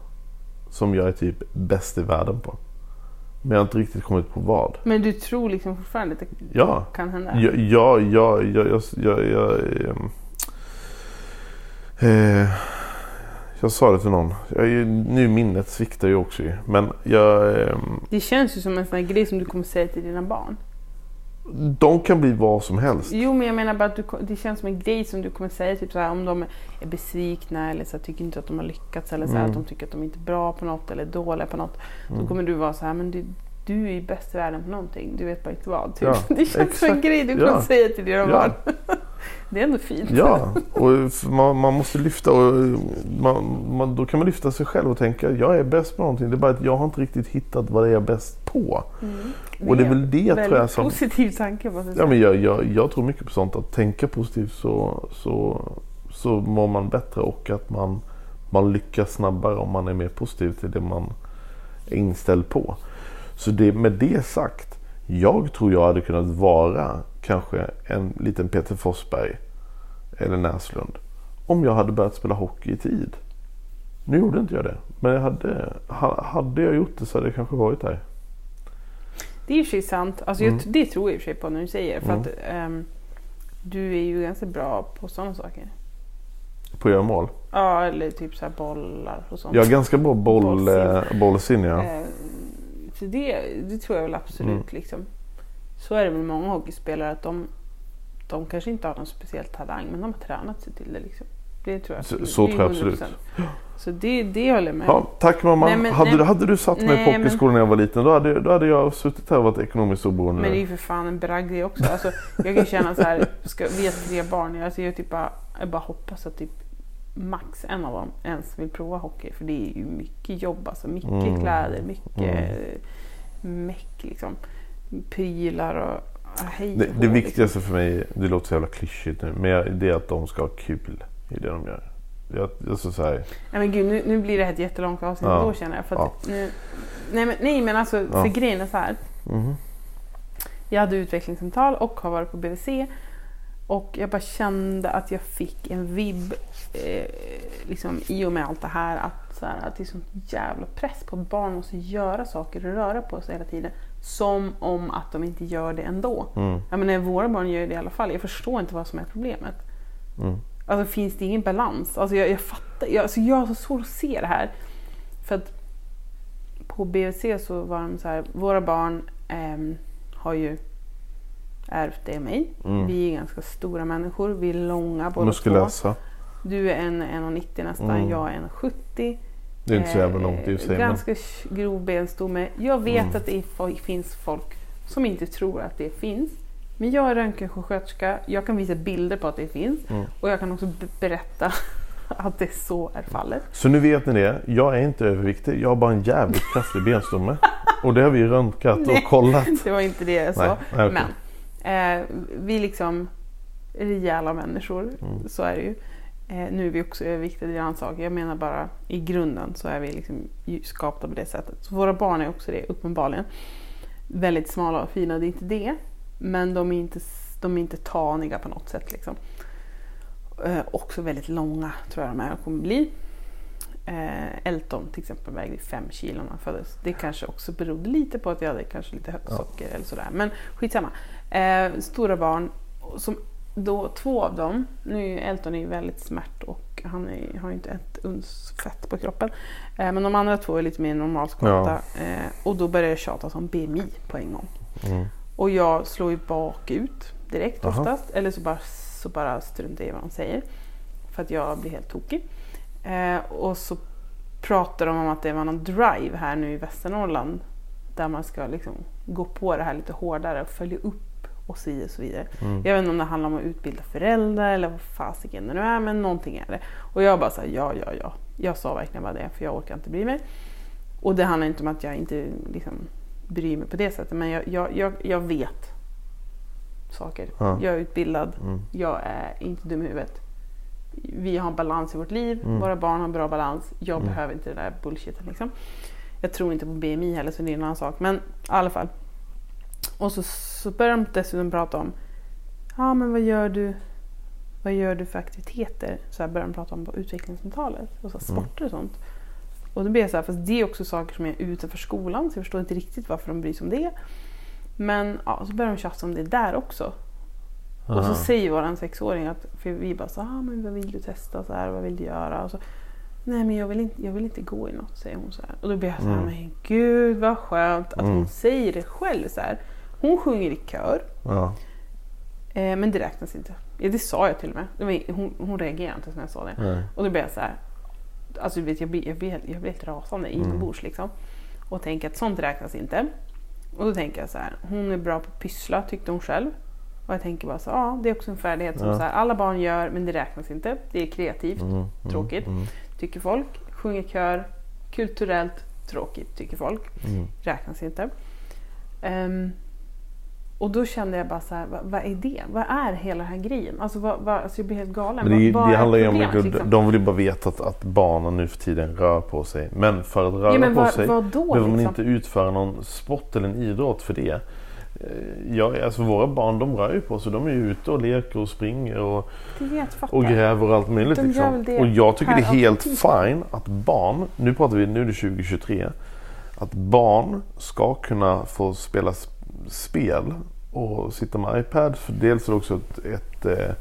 [SPEAKER 1] som jag är typ bäst i världen på. Men jag har inte riktigt kommit på vad.
[SPEAKER 2] Men du tror liksom fortfarande att det
[SPEAKER 1] Ja,
[SPEAKER 2] kan hända?
[SPEAKER 1] ja, ja, ja, ja, jag, jag, jag, ehm, eh, jag sa det till någon. Jag, nu minnet sviktar ju också. Men jag, ehm,
[SPEAKER 2] Det känns ju som en sån här grej som du kommer säga till dina barn.
[SPEAKER 1] de kan bli vad som helst.
[SPEAKER 2] Jo men jag menar bara att du, det känns som en grej som du kommer säga typ så här, om de är besvikna eller så här, tycker inte att de har lyckats eller så här,
[SPEAKER 1] Mm.
[SPEAKER 2] att de tycker att de inte är bra på något eller dåliga på något. Då
[SPEAKER 1] Mm.
[SPEAKER 2] kommer du vara så här, men du, du är ju bäst i världen på någonting. Du vet bara inte vad. Typ.
[SPEAKER 1] Ja,
[SPEAKER 2] det känns som en
[SPEAKER 1] exakt.
[SPEAKER 2] grej du kommer
[SPEAKER 1] Ja.
[SPEAKER 2] säga till dina
[SPEAKER 1] Ja.
[SPEAKER 2] barn. det är ändå fint.
[SPEAKER 1] Ja, och man, man måste lyfta och man, man, då kan man lyfta sig själv och tänka jag är bäst på någonting. Det är bara att jag har inte riktigt hittat vad det är jag är bäst på. Och det är väl det tror jag som...
[SPEAKER 2] positiv tanke måste jag
[SPEAKER 1] Ja, men jag, jag, jag tror mycket på sånt. Att tänka positivt så, så, så mår man bättre och att man, man lyckas snabbare om man är mer positiv till det man är inställd på. Så det, med det sagt, jag tror jag hade kunnat vara kanske en liten Peter Forsberg eller Näslund om jag hade börjat spela hockey i tid. Nu gjorde inte jag det, men jag hade, ha- hade jag gjort det så hade jag kanske varit där.
[SPEAKER 2] Det är för sig sant. Alltså,
[SPEAKER 1] Mm.
[SPEAKER 2] jag, det tror jag i och för sig på när du säger. För
[SPEAKER 1] Mm.
[SPEAKER 2] att ehm, du är ju ganska bra på sådana saker.
[SPEAKER 1] På att göra mål.
[SPEAKER 2] Ja, eller typ så här bollar och sånt.
[SPEAKER 1] Jag har ganska bra boll,
[SPEAKER 2] Bollsinne.
[SPEAKER 1] eh, bollsinne. Ja.
[SPEAKER 2] Eh, Så det, det tror jag väl absolut.
[SPEAKER 1] Mm.
[SPEAKER 2] Liksom. Så är det väl många hockeyspelare att de, de kanske inte har någon speciell talang men de har tränat sig till det. Liksom. Det tror jag.
[SPEAKER 1] Så- så tror jag absolut.
[SPEAKER 2] 100%. Så det, det håller jag med
[SPEAKER 1] Ja, tack mamma.
[SPEAKER 2] Nej, men-
[SPEAKER 1] hade,
[SPEAKER 2] nej,
[SPEAKER 1] du, hade du satt mig
[SPEAKER 2] nej,
[SPEAKER 1] på
[SPEAKER 2] men-
[SPEAKER 1] hockeyskolan när jag var liten då hade, då hade jag suttit här och varit ekonomiskt oberoende.
[SPEAKER 2] Men det är ju för fan en bragd det också. Alltså, jag kan känna så här, ska, vi har tre barn. Alltså, jag, typ bara, jag bara hoppas att typ max en av dem ens vill prova hockey. För det är ju mycket jobb, alltså mycket
[SPEAKER 1] Mm.
[SPEAKER 2] kläder, mycket meck liksom. Prylar och hej och
[SPEAKER 1] det, det viktigaste för mig, det låter så jävla klyschigt nu, men det är att de ska ha kul i det de gör. Jag, jag så här,
[SPEAKER 2] Nej men gud, nu, nu blir det här ett jättelångt avsnitt
[SPEAKER 1] Ja.
[SPEAKER 2] då känner jag. För att nu, nej, men, nej men alltså,
[SPEAKER 1] Ja.
[SPEAKER 2] för grejen är så här.
[SPEAKER 1] mhm.
[SPEAKER 2] Jag hade utvecklingssamtal och har varit på BVC. Och jag bara kände att jag fick en vibb eh, liksom, i och med allt det här. Att, så här, att det är sån jävla press på att barn måste göra saker och röra på sig hela tiden. Som om att de inte gör det ändå.
[SPEAKER 1] Mm.
[SPEAKER 2] Jag menar, våra barn gör det i alla fall. Jag förstår inte vad som är problemet.
[SPEAKER 1] Mm.
[SPEAKER 2] Alltså finns det ingen balans? Alltså jag, jag fattar, jag, alltså jag har så svårt att se det här. För att på BVC så var de så här, våra barn ehm, har ju ärvt det mig.
[SPEAKER 1] Mm.
[SPEAKER 2] Vi är ganska stora människor, vi är långa båda två.
[SPEAKER 1] Muskulösa.
[SPEAKER 2] Du är en 1,90 nästan,
[SPEAKER 1] Mm.
[SPEAKER 2] jag är 1,70.
[SPEAKER 1] Det är inte så jävla
[SPEAKER 2] Eh,
[SPEAKER 1] långt i och för sig. Men,
[SPEAKER 2] Ganska grov benstomme. Jag vet
[SPEAKER 1] Mm.
[SPEAKER 2] att det finns folk som inte tror att det finns. Men jag är röntgensjuksköterska, jag kan visa bilder på att det finns.
[SPEAKER 1] Mm.
[SPEAKER 2] Och jag kan också be- berätta att det så är fallet.
[SPEAKER 1] så nu vet ni det. Jag är inte överviktig. Jag har bara en jävligt kraftig benstomme. Och det har vi röntgat och
[SPEAKER 2] Nej.
[SPEAKER 1] kollat.
[SPEAKER 2] Det var inte det jag sa.
[SPEAKER 1] Nej, nej, okej.
[SPEAKER 2] Men eh, vi är liksom rejäla människor,
[SPEAKER 1] Mm.
[SPEAKER 2] så är det ju. Eh, nu är vi också överviktiga, det är en sak. Jag menar bara i grunden så är vi liksom skapta på det sättet. Så våra barn är också det, uppenbarligen. Väldigt smala och fina, det är inte det. Men de är inte, de är inte taniga på något sätt. Liksom. Eh, också väldigt långa tror jag de är och kommer bli. Eh, Elton till exempel vägde 5 kilo när han föddes. Det kanske också berodde lite på att jag hade kanske lite högt
[SPEAKER 1] Ja.
[SPEAKER 2] socker eller sådär. Men skitsamma. Eh, stora barn, som då två av dem, nu är Elton är väldigt smärt och han är, har inte ett uns fett på kroppen. Eh, men de andra två är lite mer normalskapta. Eh, och då börjar jag tjata om BMI på en gång.
[SPEAKER 1] Mm.
[SPEAKER 2] Och jag slår ju bakut direkt
[SPEAKER 1] Aha.
[SPEAKER 2] oftast. Eller så bara, så bara struntar jag i vad de säger. För att jag blir helt tokig. Eh, och så pratar de om att det var någon drive här nu i Västernorrland. Där man ska liksom gå på det här lite hårdare och följa upp och så vidare. Och så vidare.
[SPEAKER 1] Mm.
[SPEAKER 2] Jag vet inte om det handlar om att utbilda föräldrar eller vad fasiken det nu är. Men någonting är det. Och jag bara såhär, ja, ja, ja. Jag sa verkligen bara det för jag orkar inte bry mig. Och det handlar inte om att jag inte liksom, bry mig på det sättet. Men jag, jag, jag, jag vet saker.
[SPEAKER 1] Ja.
[SPEAKER 2] Jag är utbildad.
[SPEAKER 1] Mm.
[SPEAKER 2] Jag är inte dum i huvudet. Vi har balans i vårt liv.
[SPEAKER 1] Mm.
[SPEAKER 2] Våra barn har bra balans. Jag
[SPEAKER 1] Mm.
[SPEAKER 2] behöver inte det där bullshiten. Liksom. Jag tror inte på BMI heller så det är en annan sak. Men i alla fall. Och så, så börjar de dessutom prata om Ja men vad gör du Vad gör du för aktiviteter? Så här börjar de prata om på utvecklingssamtalet. Och så
[SPEAKER 1] Mm.
[SPEAKER 2] sporter och sånt. Och då blir jag så här, fast det är också saker som är utanför skolan. Så jag förstår inte riktigt varför de bryr sig om det. Men ja, så börjar de tjafsa om det där också. Och så säger våran sexåring att, för vi bara så ah, men vad vill du testa så här, vad vill du göra? Och så, Nej men jag vill, inte, jag vill inte gå i något, säger hon så här. Och då blir jag så här,
[SPEAKER 1] Mm.
[SPEAKER 2] men gud vad skönt att
[SPEAKER 1] Mm.
[SPEAKER 2] hon säger det själv så här. Hon sjunger i kör,
[SPEAKER 1] Ja.
[SPEAKER 2] eh, men det räknas inte. Ja, det sa jag till och med. Var, hon, hon reagerade inte när jag sa det.
[SPEAKER 1] Nej.
[SPEAKER 2] Och då blir jag så här, alltså du vet, jag blir, jag blir, jag blir helt rasande
[SPEAKER 1] Mm.
[SPEAKER 2] inombords liksom. Och tänker att sånt räknas inte. Och då tänker jag så här, hon är bra på att pyssla tyckte hon själv. Och jag tänker bara så ja det är också en färdighet som
[SPEAKER 1] Ja.
[SPEAKER 2] så här, alla barn gör men det räknas inte. Det är kreativt,
[SPEAKER 1] Mm, mm,
[SPEAKER 2] tråkigt
[SPEAKER 1] Mm,
[SPEAKER 2] tycker folk. Sjunger kör, kulturellt tråkigt tycker folk.
[SPEAKER 1] mm.
[SPEAKER 2] Räknas inte. Ehm, och då kände jag bara så här, vad, vad är det? Vad är hela den här grejen? Alltså, vad, vad, alltså jag blir helt galen.
[SPEAKER 1] Men det,
[SPEAKER 2] vad, vad
[SPEAKER 1] det handlar ju om mycket,
[SPEAKER 2] liksom?
[SPEAKER 1] de vill ju bara veta att, att barnen nu för tiden rör på sig. Men för att röra
[SPEAKER 2] Ja, men
[SPEAKER 1] på sig
[SPEAKER 2] då,
[SPEAKER 1] behöver man
[SPEAKER 2] liksom?
[SPEAKER 1] inte utföra någon sport eller en idrott för det. Eh, Ja, alltså våra barn de rör ju på sig. De är ju ute och leker och springer och,
[SPEAKER 2] Det det
[SPEAKER 1] och gräver och allt möjligt. Liksom.
[SPEAKER 2] det
[SPEAKER 1] Och jag tycker det är helt fine att barn, nu pratar vi, nu är det 2023. Att barn ska kunna få spela spel och sitta med iPad. För dels är det också ett, ett eh,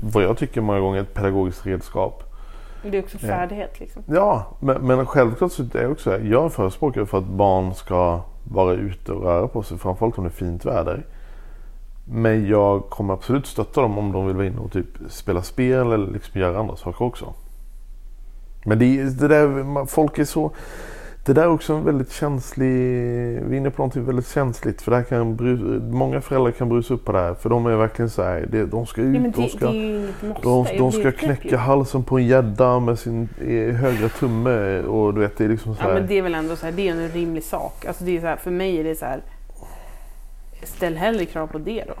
[SPEAKER 1] vad jag tycker många gånger ett pedagogiskt redskap.
[SPEAKER 2] Det är också färdighet liksom.
[SPEAKER 1] Ja, men, men självklart så är jag också jag är förespråkare för att barn ska vara ute och röra på sig. Framförallt om det är fint väder. Men jag kommer absolut stötta dem om de vill vara inne och typ spela spel eller liksom göra andra saker också. Men det, det där, folk är så... Det där är också en väldigt känslig... Vi är inne på någonting väldigt känsligt. För det här kan bru, många föräldrar kan brusa upp på det här. För de är verkligen så här, det, de ska ut,
[SPEAKER 2] Ja, men
[SPEAKER 1] de
[SPEAKER 2] det,
[SPEAKER 1] ska...
[SPEAKER 2] det.
[SPEAKER 1] De, de ska knäcka halsen på en gädda med sin högra tumme och du vet det är liksom så
[SPEAKER 2] Ja
[SPEAKER 1] här.
[SPEAKER 2] men det är väl ändå så här, det är en rimlig sak. Alltså det är så här, för mig är det så här. Ställ hellre krav på det då.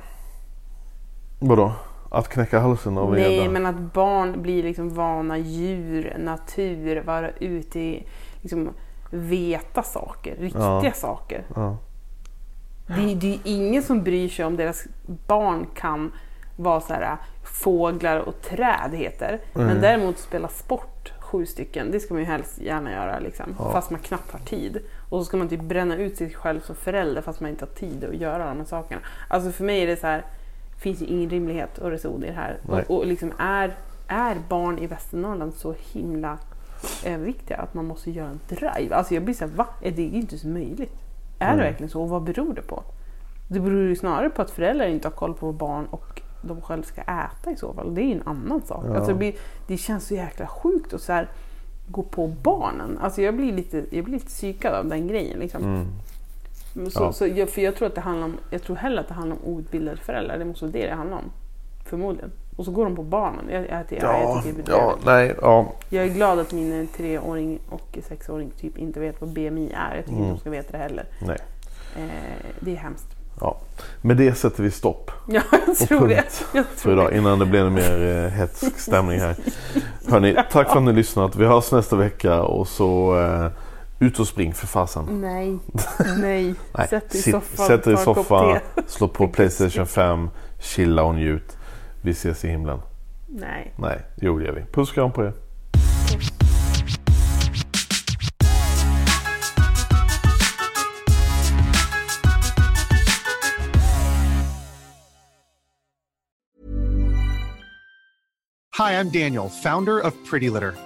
[SPEAKER 1] Vadå? Att knäcka halsen av en
[SPEAKER 2] Nej
[SPEAKER 1] gädda?
[SPEAKER 2] men att barn blir liksom vana djur, natur, vara ute i, liksom veta saker, riktiga
[SPEAKER 1] Ja.
[SPEAKER 2] saker.
[SPEAKER 1] Ja.
[SPEAKER 2] Det, är- det är ingen som bryr sig om deras barn kan vara så här fåglar och träd heter. Men
[SPEAKER 1] Mm.
[SPEAKER 2] däremot spela sport, sju stycken, det ska man ju helst gärna göra liksom.
[SPEAKER 1] Ja.
[SPEAKER 2] Fast man knappt har tid. Och så ska man typ bränna ut sig själv som förälder fast man inte har tid att göra de här sakerna. Alltså för mig är det så här, finns ju ingen rimlighet och reson i det här.
[SPEAKER 1] Nej.
[SPEAKER 2] Och, och liksom är, är barn i Västernorrland så himla överviktiga att man måste göra en drive? Alltså jag blir så här, va? Är det inte så möjligt? Är det
[SPEAKER 1] Mm.
[SPEAKER 2] verkligen så? Och vad beror det på? Det beror ju snarare på att föräldrar inte har koll på barn och de själva ska äta i så fall. Det är ju en annan sak.
[SPEAKER 1] Ja.
[SPEAKER 2] Alltså det, blir, det känns så jäkla sjukt att så här, gå på barnen. Alltså jag blir lite, jag blir lite psykad av den grejen. Liksom.
[SPEAKER 1] Mm.
[SPEAKER 2] Så,
[SPEAKER 1] Ja.
[SPEAKER 2] så jag, för jag tror att det handlar om, jag tror hellre att det handlar om outbildade föräldrar. Det måste vara det det handlar om. Förmodligen. Och så går de på barnen. Jag, jag, jag, jag,
[SPEAKER 1] Ja,
[SPEAKER 2] det är
[SPEAKER 1] ja, nej, ja.
[SPEAKER 2] jag är glad att min treåring och sexåring typ inte vet vad BMI är. Jag tycker
[SPEAKER 1] Mm.
[SPEAKER 2] inte de ska veta det heller.
[SPEAKER 1] nej.
[SPEAKER 2] Eh, det är hemskt.
[SPEAKER 1] Ja. Med det sätter vi stopp
[SPEAKER 2] Ja, jag tror det. Jag
[SPEAKER 1] för
[SPEAKER 2] tror
[SPEAKER 1] idag
[SPEAKER 2] det.
[SPEAKER 1] innan det blir en mer eh, hetsk stämning här. Hörni, tack för att ni har lyssnat. Vi hörs nästa vecka och så eh, ut och spring för fasen.
[SPEAKER 2] Nej, nej.
[SPEAKER 1] Nej,
[SPEAKER 2] Sätt dig i soffan,
[SPEAKER 1] sätt dig i soffan, slå på Playstation 5, chilla och njut. Vi ses i himlen.
[SPEAKER 2] Nej.
[SPEAKER 1] Nej, jo det gör vi. Puss och kram på er.
[SPEAKER 3] Hi, I'm Daniel, founder of Pretty Litter.